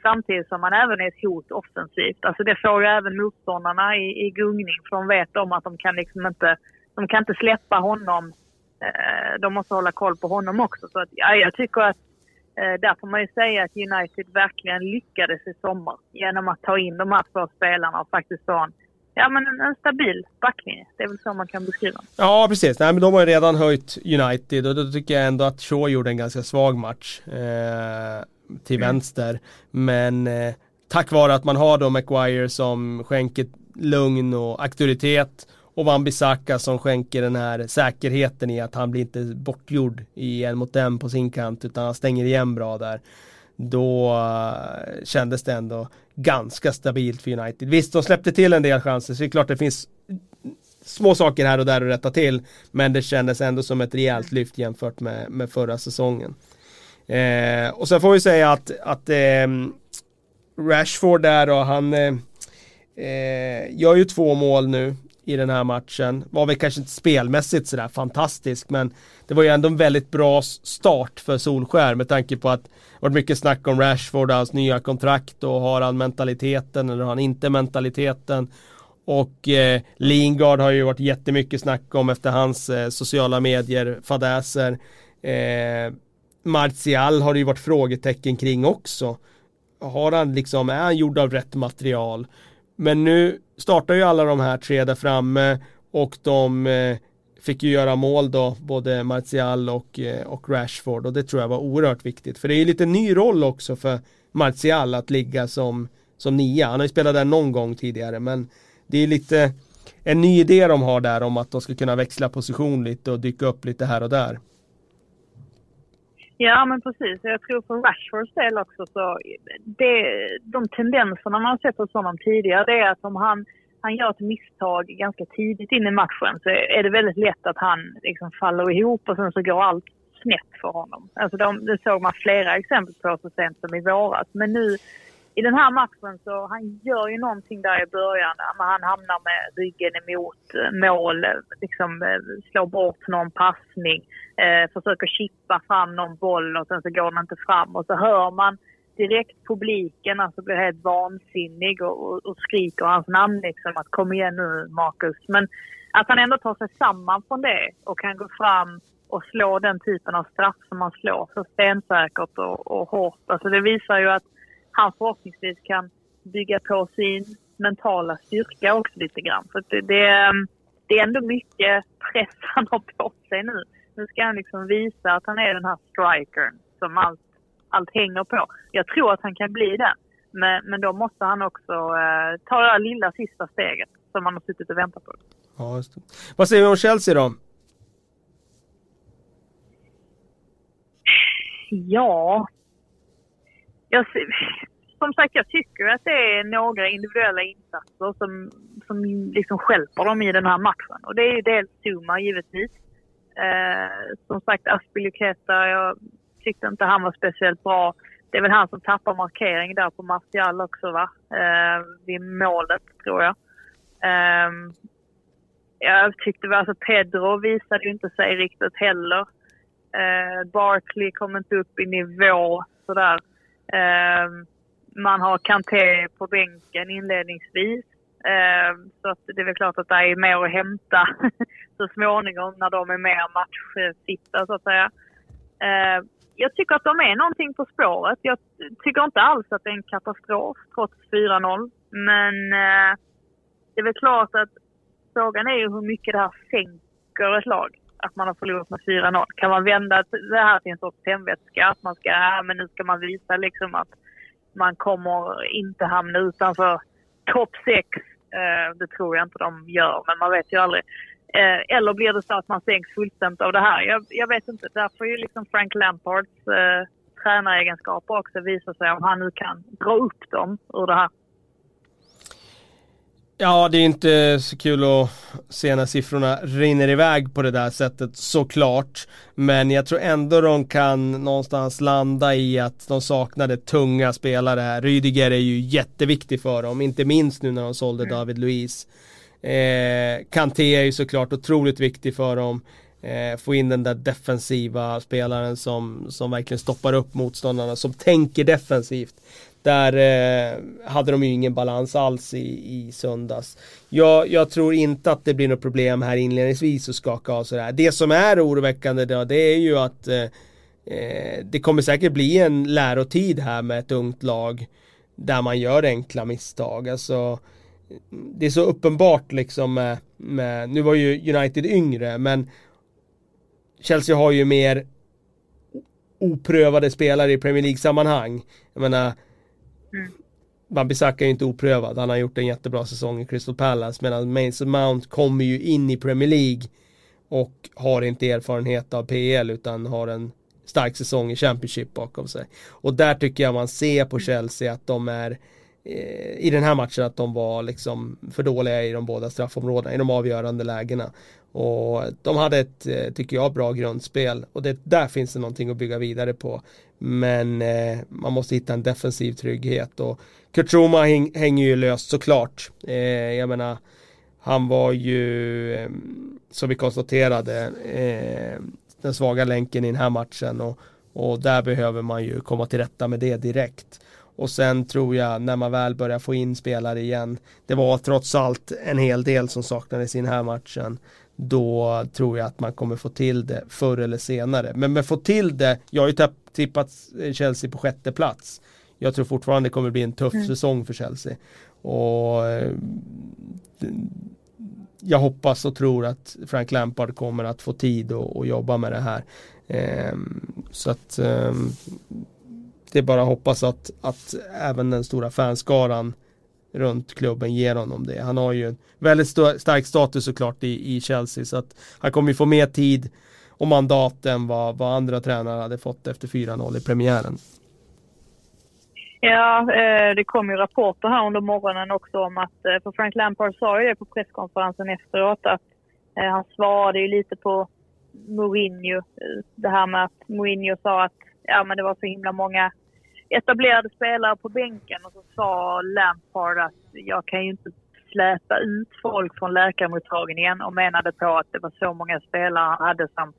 [SPEAKER 2] Samtidigt som han även är ett hot offensivt. Alltså det får ju även motståndarna i, i gungning för de vet om att de kan liksom inte, de kan inte släppa honom. Eh, de måste hålla koll på honom också. Så att, ja, jag tycker att eh, där får man ju säga att United verkligen lyckades i sommar genom att ta in de här två spelarna och faktiskt få en ja, men en, en stabil backlinje. Det är väl så man kan beskriva
[SPEAKER 1] Ja, precis. Nej, men de har ju redan höjt United och då tycker jag ändå att Shaw gjorde en ganska svag match eh, till mm. vänster. Men eh, tack vare att man har då McGuire som skänker lugn och auktoritet och Van Bissaka som skänker den här säkerheten i att han blir inte bortgjord i en mot en på sin kant utan han stänger igen bra där då uh, kändes det ändå ganska stabilt för United. Visst, de släppte till en del chanser, så det är klart det finns små saker här och där att rätta till. Men det kändes ändå som ett rejält lyft jämfört med, med förra säsongen. Eh, och sen får vi säga att, att eh, Rashford där och han eh, eh, gör ju två mål nu i den här matchen. Var väl kanske inte spelmässigt sådär fantastisk men det var ju ändå en väldigt bra start för Solskär med tanke på att det varit mycket snack om Rashford och hans nya kontrakt och har han mentaliteten eller har han inte mentaliteten. Och eh, Lingard har ju varit jättemycket snack om efter hans eh, sociala medier fadäser. Eh, Martial har det ju varit frågetecken kring också. Har han liksom, är han gjord av rätt material? Men nu startar ju alla de här tre där framme och de eh, fick ju göra mål då, både Martial och, eh, och Rashford och det tror jag var oerhört viktigt. För det är ju lite ny roll också för Martial att ligga som, som nia. Han har ju spelat där någon gång tidigare men det är lite en ny idé de har där om att de ska kunna växla position lite och dyka upp lite här och där.
[SPEAKER 2] Ja, men precis. Jag tror för Rashfords del också så det, de tendenserna man har sett hos honom tidigare det är att om han, han gör ett misstag ganska tidigt in i matchen så är det väldigt lätt att han liksom faller ihop och sen så går allt snett för honom. Alltså de, det såg man flera exempel på så sent som i våras. Men nu i den här matchen så han gör ju någonting där i början. Han hamnar med ryggen emot eh, mål, liksom eh, slår bort någon passning, eh, försöker chippa fram någon boll och sen så går den inte fram. Och så hör man direkt publiken alltså blir helt vansinnig och, och, och skriker hans namn liksom att kom igen nu Marcus. Men att han ändå tar sig samman från det och kan gå fram och slå den typen av straff som han slår så stensäkert och, och hårt. Alltså det visar ju att han förhoppningsvis kan bygga på sin mentala styrka också lite grann. För det, det, det är ändå mycket press han har på sig nu. Nu ska han liksom visa att han är den här strikern som allt, allt hänger på. Jag tror att han kan bli den. Men, men då måste han också eh, ta det där lilla sista steget som han har suttit och väntat på.
[SPEAKER 1] Ja, just det. Vad säger vi om Chelsea då?
[SPEAKER 2] Ja, jag, som sagt, jag tycker att det är några individuella insatser som, som liksom skälper dem i den här matchen. Och det är ju dels Zuma givetvis. Eh, som sagt, Aspilicueta, jag tyckte inte han var speciellt bra. Det är väl han som tappar markering där på Martial också va? Eh, vid målet tror jag. Eh, jag tyckte väl alltså Pedro visade ju inte sig riktigt heller. Eh, Barkley kom inte upp i nivå sådär. Eh, man har Kanté på bänken inledningsvis. Eh, så att det är väl klart att det är mer att hämta så småningom när de är mer matchfitta så att säga. Eh, jag tycker att de är någonting på spåret. Jag tycker inte alls att det är en katastrof trots 4-0. Men eh, det är väl klart att frågan är ju hur mycket det här sänker ett lag att man har förlorat med 4-0. Kan man vända det här till en sorts tändvätska? Att man ska, ja, men nu ska man visa liksom att man kommer inte hamna utanför topp 6. Eh, det tror jag inte de gör, men man vet ju aldrig. Eh, eller blir det så att man sänks fullständigt av det här? Jag, jag vet inte. Där får ju liksom Frank Lampards eh, tränaregenskaper också visa sig om han nu kan dra upp dem ur det här.
[SPEAKER 1] Ja, det är inte så kul att se när siffrorna rinner iväg på det där sättet såklart. Men jag tror ändå de kan någonstans landa i att de saknade tunga spelare här. Rydiger är ju jätteviktig för dem, inte minst nu när de sålde mm. David Luiz. Eh, Kanté är ju såklart otroligt viktig för dem. Eh, få in den där defensiva spelaren som, som verkligen stoppar upp motståndarna, som tänker defensivt. Där eh, hade de ju ingen balans alls i, i söndags. Jag, jag tror inte att det blir något problem här inledningsvis att skaka av sådär. Det som är oroväckande då, det är ju att eh, eh det kommer säkert bli en lärotid här med ett ungt lag där man gör enkla misstag. Alltså, det är så uppenbart liksom med, med, nu var ju United yngre men Chelsea har ju mer oprövade spelare i Premier League-sammanhang. Jag menar, mm. Babisaka är ju inte oprövad, han har gjort en jättebra säsong i Crystal Palace medan Mason Mount kommer ju in i Premier League och har inte erfarenhet av PL utan har en stark säsong i Championship bakom sig. Och där tycker jag man ser på Chelsea att de är eh, i den här matchen att de var liksom för dåliga i de båda straffområdena, i de avgörande lägena. Och de hade ett, eh, tycker jag, bra grundspel och det, där finns det någonting att bygga vidare på. Men eh, man måste hitta en defensiv trygghet och Kurt Zuma häng, hänger ju löst såklart. Eh, jag menar, han var ju, eh, som vi konstaterade, eh, den svaga länken i den här matchen och, och där behöver man ju komma till rätta med det direkt. Och sen tror jag när man väl börjar få in spelare igen, det var trots allt en hel del som saknades i den här matchen då tror jag att man kommer få till det förr eller senare. Men med få till det, jag har ju tippat Chelsea på sjätte plats. Jag tror fortfarande det kommer bli en tuff mm. säsong för Chelsea. Och eh, jag hoppas och tror att Frank Lampard kommer att få tid att jobba med det här. Ehm, så att ehm, det är bara att hoppas att, att även den stora fanskaran runt klubben ger honom det. Han har ju en väldigt stark status såklart i, i Chelsea så att han kommer ju få mer tid och mandat än vad, vad andra tränare hade fått efter 4-0 i premiären.
[SPEAKER 2] Ja, eh, det kom ju rapporter här under morgonen också om att, eh, för Frank Lampard sa ju det på presskonferensen efteråt, att eh, han svarade ju lite på Mourinho, det här med att Mourinho sa att ja, men det var så himla många etablerade spelare på bänken och så sa Lampard att jag kan ju inte släpa ut folk från läkarmottagningen och menade på att det var så många spelare han hade som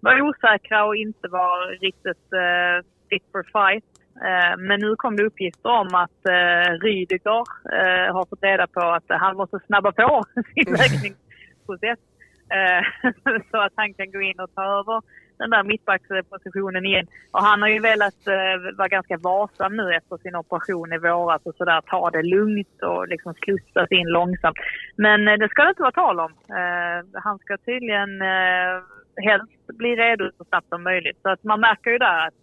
[SPEAKER 2] var osäkra och inte var riktigt uh, fit for fight. Uh, men nu kom det uppgifter om att uh, Rydiger uh, har fått reda på att han måste snabba på sin läkningsprocess. så att han kan gå in och ta över den där mittbackspositionen igen. Och han har ju velat eh, vara ganska varsam nu efter sin operation i våras och sådär ta det lugnt och liksom slussas in långsamt. Men eh, det ska det inte vara tal om. Eh, han ska tydligen eh, helst bli redo så snabbt som möjligt. Så att man märker ju där att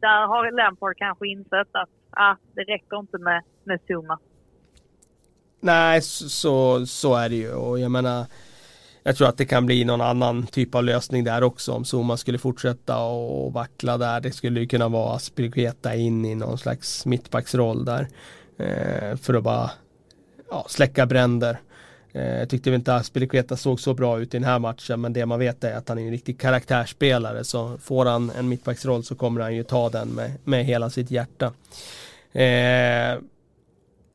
[SPEAKER 2] där har Lampard kanske insett att ah, det räcker inte med, med Zuma.
[SPEAKER 1] Nej, så, så är det ju och jag menar jag tror att det kan bli någon annan typ av lösning där också om Zuma skulle fortsätta och vackla där. Det skulle ju kunna vara Aspilicueta in i någon slags mittbacksroll där. Eh, för att bara ja, släcka bränder. Eh, jag tyckte inte Aspilicueta såg så bra ut i den här matchen men det man vet är att han är en riktig karaktärsspelare så får han en mittbacksroll så kommer han ju ta den med, med hela sitt hjärta. Eh,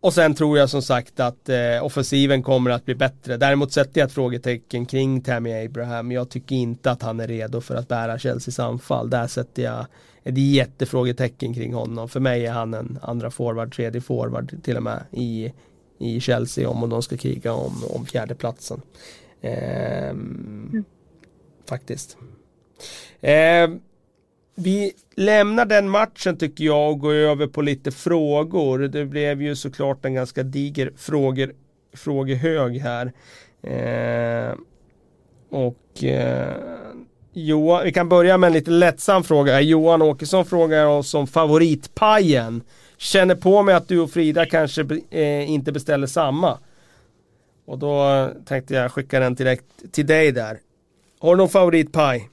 [SPEAKER 1] och sen tror jag som sagt att eh, offensiven kommer att bli bättre. Däremot sätter jag ett frågetecken kring Tammy Abraham. Jag tycker inte att han är redo för att bära Chelseas anfall. Där sätter jag ett jättefrågetecken kring honom. För mig är han en andra forward, tredje forward till och med i, i Chelsea om de ska kriga om, om fjärdeplatsen. Eh, mm. Faktiskt. Eh, vi lämnar den matchen tycker jag och går över på lite frågor. Det blev ju såklart en ganska diger frågor, frågehög här. Eh, och eh, Johan, vi kan börja med en lite lättsam fråga. Johan Åkesson frågar oss om favoritpajen. Känner på mig att du och Frida kanske eh, inte beställer samma. Och då tänkte jag skicka den direkt till dig där. Har du någon favoritpaj?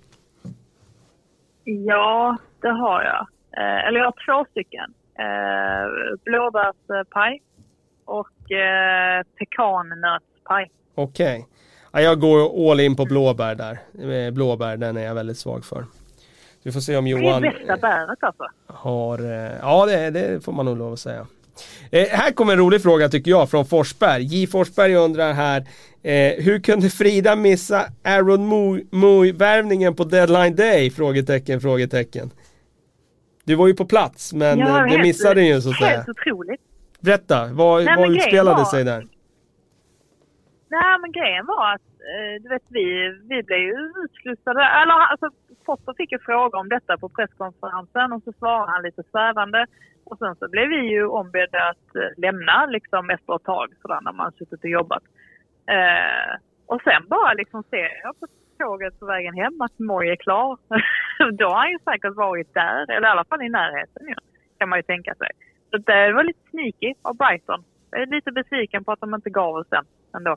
[SPEAKER 2] Ja, det har jag. Eh, eller jag har två stycken. Eh, blåbärspaj och eh, pekannötspaj.
[SPEAKER 1] Okej. Okay. Ja, jag går all in på blåbär där. Eh, blåbär, den är jag väldigt svag för. Vi får se om Johan...
[SPEAKER 2] Det är bästa bäret alltså.
[SPEAKER 1] Har, eh, ja, det, det, får man nog lov att säga. Eh, här kommer en rolig fråga tycker jag från Forsberg. J Forsberg undrar här eh, Hur kunde Frida missa Aaron Moy-värvningen på deadline day? Frågetecken, frågetecken. Du var ju på plats men ja, det missade ju så att säga.
[SPEAKER 2] Helt otroligt.
[SPEAKER 1] Berätta, vad, Nej, vad utspelade var, sig där?
[SPEAKER 2] Nej men grejen var att eh, du vet vi, vi blev ju utslussade, eller alltså Potter fick ju fråga om detta på presskonferensen och så svarade han lite svävande. Och sen så blev vi ju ombedda att eh, lämna liksom efter ett tag sådär när man suttit och jobbat. Eh, och sen bara liksom ser jag på tåget på vägen hem att Moj är klar. Då har han ju säkert varit där, eller i alla fall i närheten ju, kan man ju tänka sig. Så det var lite sneaky av Brighton. Jag är lite besviken på att de inte gav oss den ändå.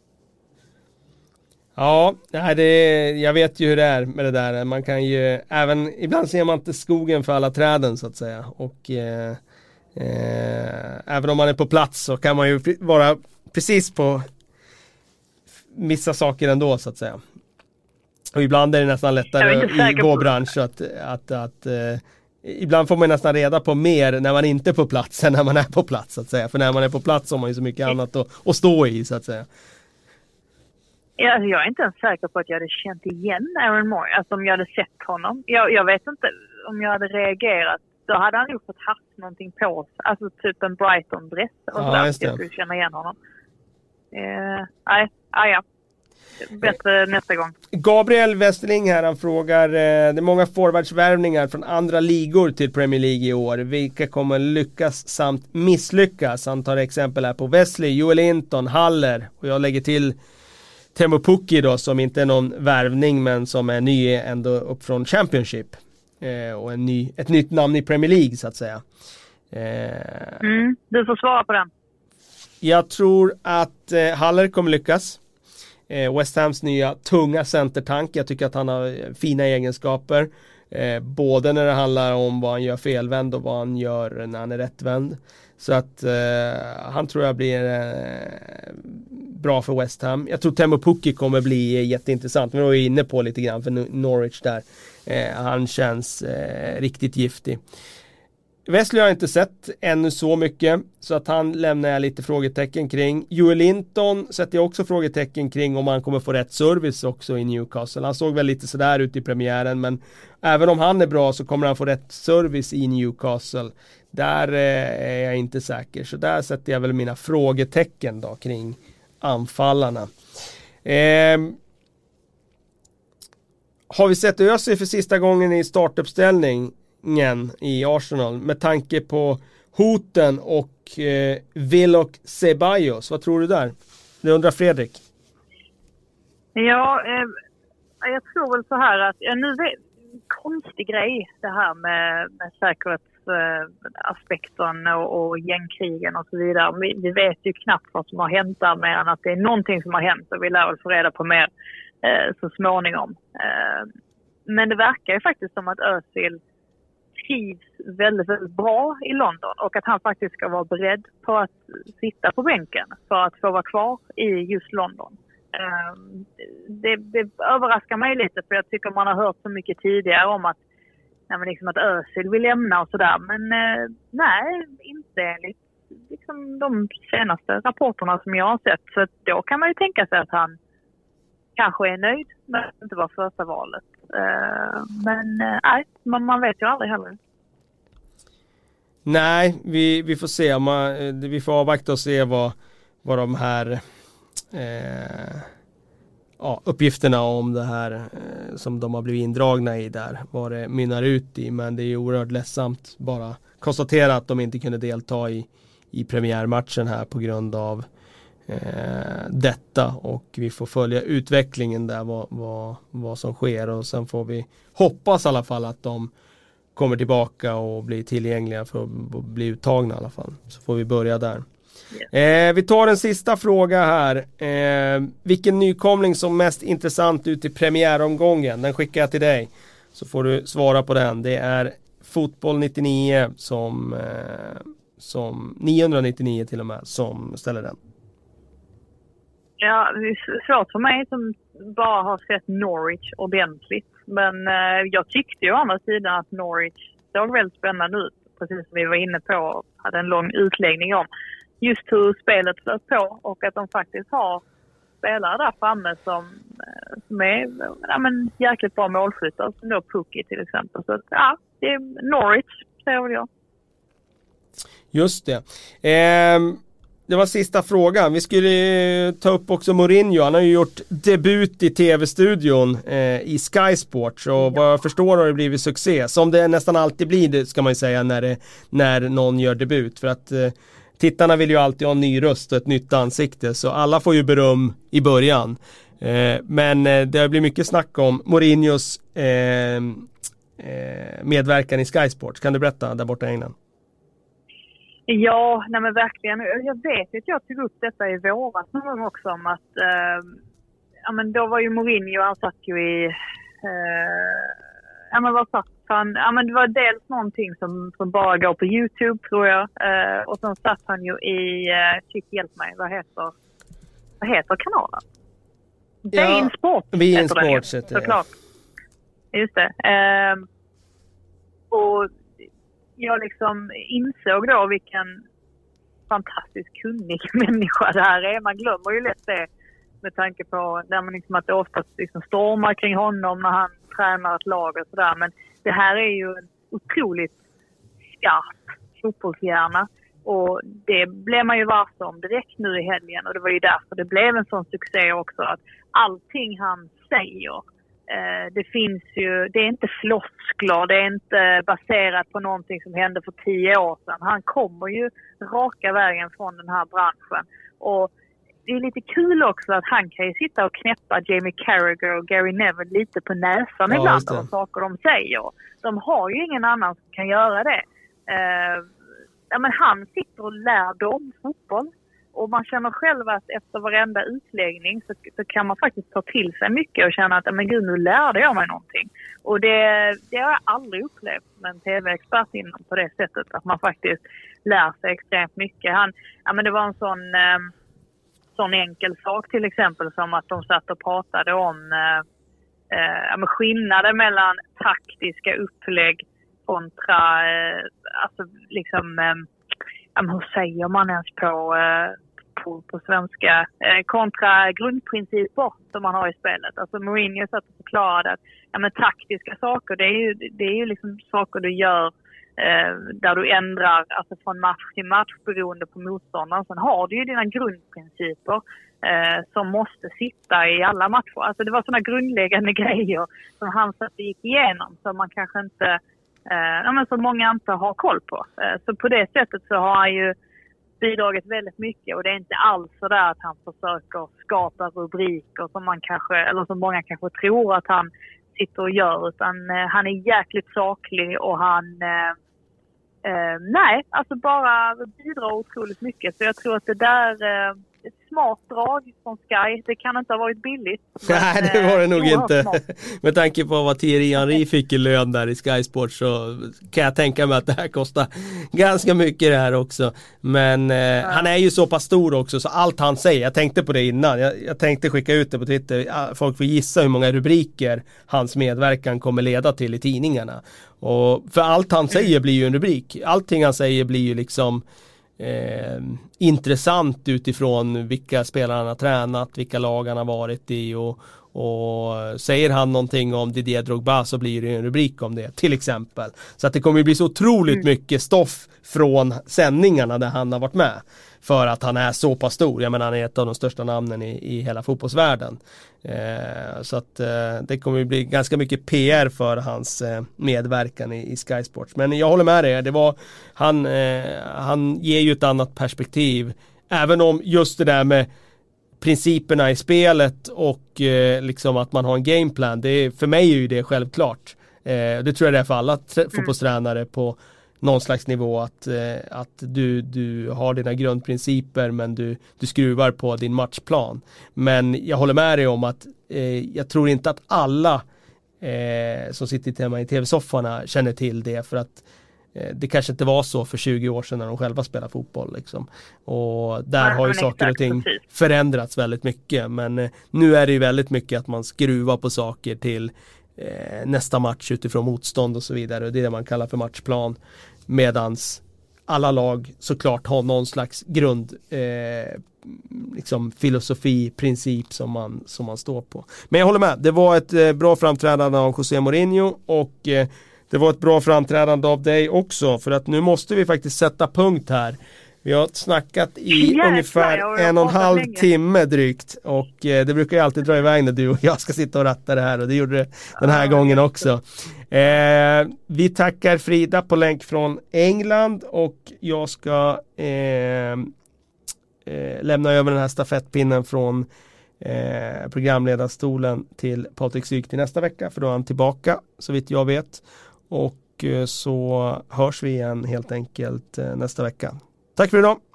[SPEAKER 1] Ja, det, jag vet ju hur det är med det där. Man kan ju, även, ibland ser man inte skogen för alla träden så att säga. Och eh, eh, även om man är på plats så kan man ju vara precis på missa saker ändå så att säga. Och ibland är det nästan lättare i vår bransch att, att, att eh, Ibland får man nästan reda på mer när man inte är på plats än när man är på plats så att säga. För när man är på plats har man ju så mycket annat att, att stå i så att säga.
[SPEAKER 2] Ja, alltså, jag är inte ens säker på att jag hade känt igen Aaron Moore, alltså om jag hade sett honom. Jag, jag vet inte om jag hade reagerat. Då hade han nog fått haft någonting på sig, alltså typ en Brighton-dress och ja, sådär, så jag skulle känna igen honom. Eh, nej, ah, ja. Bättre nästa gång.
[SPEAKER 1] Gabriel Westerling här, han frågar, eh, det är många forwardsvärvningar från andra ligor till Premier League i år. Vilka kommer lyckas samt misslyckas? Han tar exempel här på Wesley, Joel Linton, Haller och jag lägger till Temo Pukki då som inte är någon värvning men som är ny ändå upp från Championship. Eh, och en ny, ett nytt namn i Premier League så att säga.
[SPEAKER 2] Eh, mm, du får svara på den.
[SPEAKER 1] Jag tror att eh, Haller kommer lyckas. Eh, West Hams nya tunga centertank. Jag tycker att han har fina egenskaper. Eh, både när det handlar om vad han gör felvänd och vad han gör när han är rättvänd. Så att eh, han tror jag blir eh, bra för West Ham. Jag tror Temo Pukki kommer bli jätteintressant. Vi var ju inne på lite grann för Norwich där. Eh, han känns eh, riktigt giftig. Wesley har jag inte sett ännu så mycket så att han lämnar jag lite frågetecken kring. Joel Linton sätter jag också frågetecken kring om han kommer få rätt service också i Newcastle. Han såg väl lite sådär ut i premiären men även om han är bra så kommer han få rätt service i Newcastle. Där eh, är jag inte säker så där sätter jag väl mina frågetecken då kring anfallarna. Eh, har vi sett Özil för sista gången i startuppställning? Startuppställningen i Arsenal med tanke på hoten och eh, Vilok Ceballos? Vad tror du där? Det undrar Fredrik.
[SPEAKER 2] Ja, eh, jag tror väl så här att, ja, nu vet, konstig grej det här med, med säkerhetsaspekten Eh, och, och gängkrigen och så vidare. Vi, vi, vet ju knappt vad som har hänt där mer än att det är någonting som har hänt och vi lär väl få reda på mer eh, så småningom. Eh, men det verkar ju faktiskt som att Özil trivs väldigt, väldigt bra i London och att han faktiskt ska vara beredd på att sitta på bänken för att få vara kvar i just London. Ehm, det, det överraskar mig lite för jag tycker man har hört så mycket tidigare om att nej, men liksom att Özil vill lämna och sådär. Men eh, nej, inte enligt liksom, de senaste rapporterna som jag har sett. Så då kan man ju tänka sig att han kanske är nöjd med att det inte var första valet. Eh, men eh, nej, man, man vet ju aldrig heller.
[SPEAKER 1] Nej, vi, vi får se. Man, eh, vi får avvakta och se vad, vad de här eh, ja, uppgifterna om det här eh, som de har blivit indragna i där, vad det mynnar ut i. Men det är oerhört ledsamt bara konstatera att de inte kunde delta i, i premiärmatchen här på grund av eh, detta och vi får följa utvecklingen där vad, vad, vad som sker och sen får vi hoppas i alla fall att de kommer tillbaka och blir tillgängliga för att bli uttagna i alla fall. Så får vi börja där. Eh, vi tar en sista fråga här. Eh, vilken nykomling som mest intressant ut i premiäromgången? Den skickar jag till dig. Så får du svara på den. Det är Fotboll 99 som, eh, som 999 till och med som ställer den.
[SPEAKER 2] Ja, det är svårt för mig som bara har sett Norwich ordentligt. Men eh, jag tyckte ju å andra sidan att Norwich såg väldigt spännande ut. Precis som vi var inne på och hade en lång utläggning om. Just hur spelet flöt på och att de faktiskt har spelare där framme som, eh, som är ja, men, jäkligt bra målskyttar. Som då Pukki till exempel. Så ja, det är Norwich säger väl jag.
[SPEAKER 1] Just det. Eh, det var sista frågan. Vi skulle ta upp också Mourinho. Han har ju gjort debut i tv-studion eh, i Sky Sports och ja. vad jag förstår har det blivit succé. Som det nästan alltid blir det ska man ju säga när, det, när någon gör debut. För att eh, tittarna vill ju alltid ha en ny röst och ett nytt ansikte. Så alla får ju beröm i början. Eh, men eh, det har blivit mycket snack om Mourinhos eh, eh, medverkan i Sky Sports. Kan du berätta där borta i England?
[SPEAKER 2] Ja, nej men verkligen. Jag vet att jag tog upp detta i våras någon gång också om att eh, ja men då var ju Mourinho, han satt ju i eh, ja men vad satt han? Ja men det var dels någonting som, som bara går på Youtube tror jag eh, och sen satt han ju i, eh, shit hjälp mig, vad heter, vad heter kanalen? Ja, Bein Sport
[SPEAKER 1] Bein Sports heter
[SPEAKER 2] det. Såklart. Just det. Eh, och jag liksom insåg då vilken fantastiskt kunnig människa det här är. Man glömmer ju lätt det med tanke på där man liksom att det oftast liksom stormar kring honom när han tränar ett lag och sådär. Men det här är ju en otroligt skarp fotbollshjärna. Och det blev man ju varse om direkt nu i helgen och det var ju därför det blev en sån succé också. Att allting han säger det finns ju, det är inte floskler, det är inte baserat på någonting som hände för tio år sedan. Han kommer ju raka vägen från den här branschen. Och det är lite kul också att han kan ju sitta och knäppa Jamie Carragher och Gary Neville lite på näsan ja, ibland av saker de säger. De har ju ingen annan som kan göra det. Uh, ja, men han sitter och lär dem fotboll. Och man känner själv att efter varenda utläggning så, så, kan man faktiskt ta till sig mycket och känna att men gud, nu lärde jag mig någonting. Och det, det har jag aldrig upplevt med en tv-expert innan på det sättet. Att man faktiskt lär sig extremt mycket. Han, ja, men det var en sån, eh, sån enkel sak till exempel som att de satt och pratade om eh, eh, ja, skillnaden mellan taktiska upplägg kontra eh, alltså liksom eh, hur säger man ens på, eh, på, på svenska, eh, kontra grundprinciper som man har i spelet. Alltså Mourinho satt och förklarade att ja, men taktiska saker, det är ju, det är ju liksom saker du gör eh, där du ändrar alltså från match till match beroende på motståndaren. Sen har du ju dina grundprinciper eh, som måste sitta i alla matcher. Alltså det var sådana grundläggande grejer som han satt och gick igenom som man kanske inte eh, som många inte har koll på. Eh, så på det sättet så har han ju bidragit väldigt mycket och det är inte alls så där att han försöker skapa rubriker som man kanske, eller som många kanske tror att han sitter och gör utan eh, han är jäkligt saklig och han eh, eh nej, alltså bara bidrar otroligt mycket. Så jag tror att det där eh, ett smart drag från Sky. Det kan inte ha varit billigt.
[SPEAKER 1] Nej, det var det nog inte. Med tanke på vad Thierry Henry fick i lön där i Sky Sports så kan jag tänka mig att det här kostar ganska mycket det här också. Men eh, ja. han är ju så pass stor också så allt han säger, jag tänkte på det innan, jag, jag tänkte skicka ut det på Twitter, folk får gissa hur många rubriker hans medverkan kommer leda till i tidningarna. Och för allt han säger blir ju en rubrik. Allting han säger blir ju liksom eh, intressant utifrån vilka spelare han har tränat, vilka lag han har varit i och, och säger han någonting om Didier Drogba så blir det en rubrik om det till exempel. Så att det kommer bli så otroligt mm. mycket stoff från sändningarna där han har varit med. För att han är så pass stor. Jag menar han är ett av de största namnen i, i hela fotbollsvärlden. Eh, så att eh, det kommer bli ganska mycket PR för hans eh, medverkan i, i Sky Sports. Men jag håller med dig, det var, han, han ger ju ett annat perspektiv. Även om just det där med principerna i spelet och liksom att man har en gameplan. Det är, för mig är ju det självklart. Det tror jag det är för alla mm. fotbollstränare på någon slags nivå att, eh, att du, du har dina grundprinciper men du, du skruvar på din matchplan. Men jag håller med dig om att eh, jag tror inte att alla eh, som sitter hemma i tv-sofforna känner till det för att Eh, det kanske inte var så för 20 år sedan när de själva spelade fotboll. Liksom. Och där
[SPEAKER 2] Nej,
[SPEAKER 1] har ju saker och ting
[SPEAKER 2] precis.
[SPEAKER 1] förändrats väldigt mycket. Men eh, nu är det ju väldigt mycket att man skruvar på saker till eh, nästa match utifrån motstånd och så vidare. Det är det man kallar för matchplan. Medans alla lag såklart har någon slags grund eh, liksom filosofi, princip som man, som man står på. Men jag håller med, det var ett eh, bra framträdande av José Mourinho och eh, det var ett bra framträdande av dig också för att nu måste vi faktiskt sätta punkt här. Vi har snackat i
[SPEAKER 2] Jäklar,
[SPEAKER 1] ungefär en och en halv
[SPEAKER 2] länge.
[SPEAKER 1] timme drygt och eh, det brukar ju alltid dra iväg när du och jag ska sitta och ratta det här och det gjorde det den här gången också. Eh, vi tackar Frida på länk från England och jag ska eh, eh, lämna över den här stafettpinnen från eh, programledarstolen till Patrik Syk till nästa vecka för då är han tillbaka så vitt jag vet. Och eh, så hörs vi igen helt enkelt eh, nästa vecka. Tack för idag!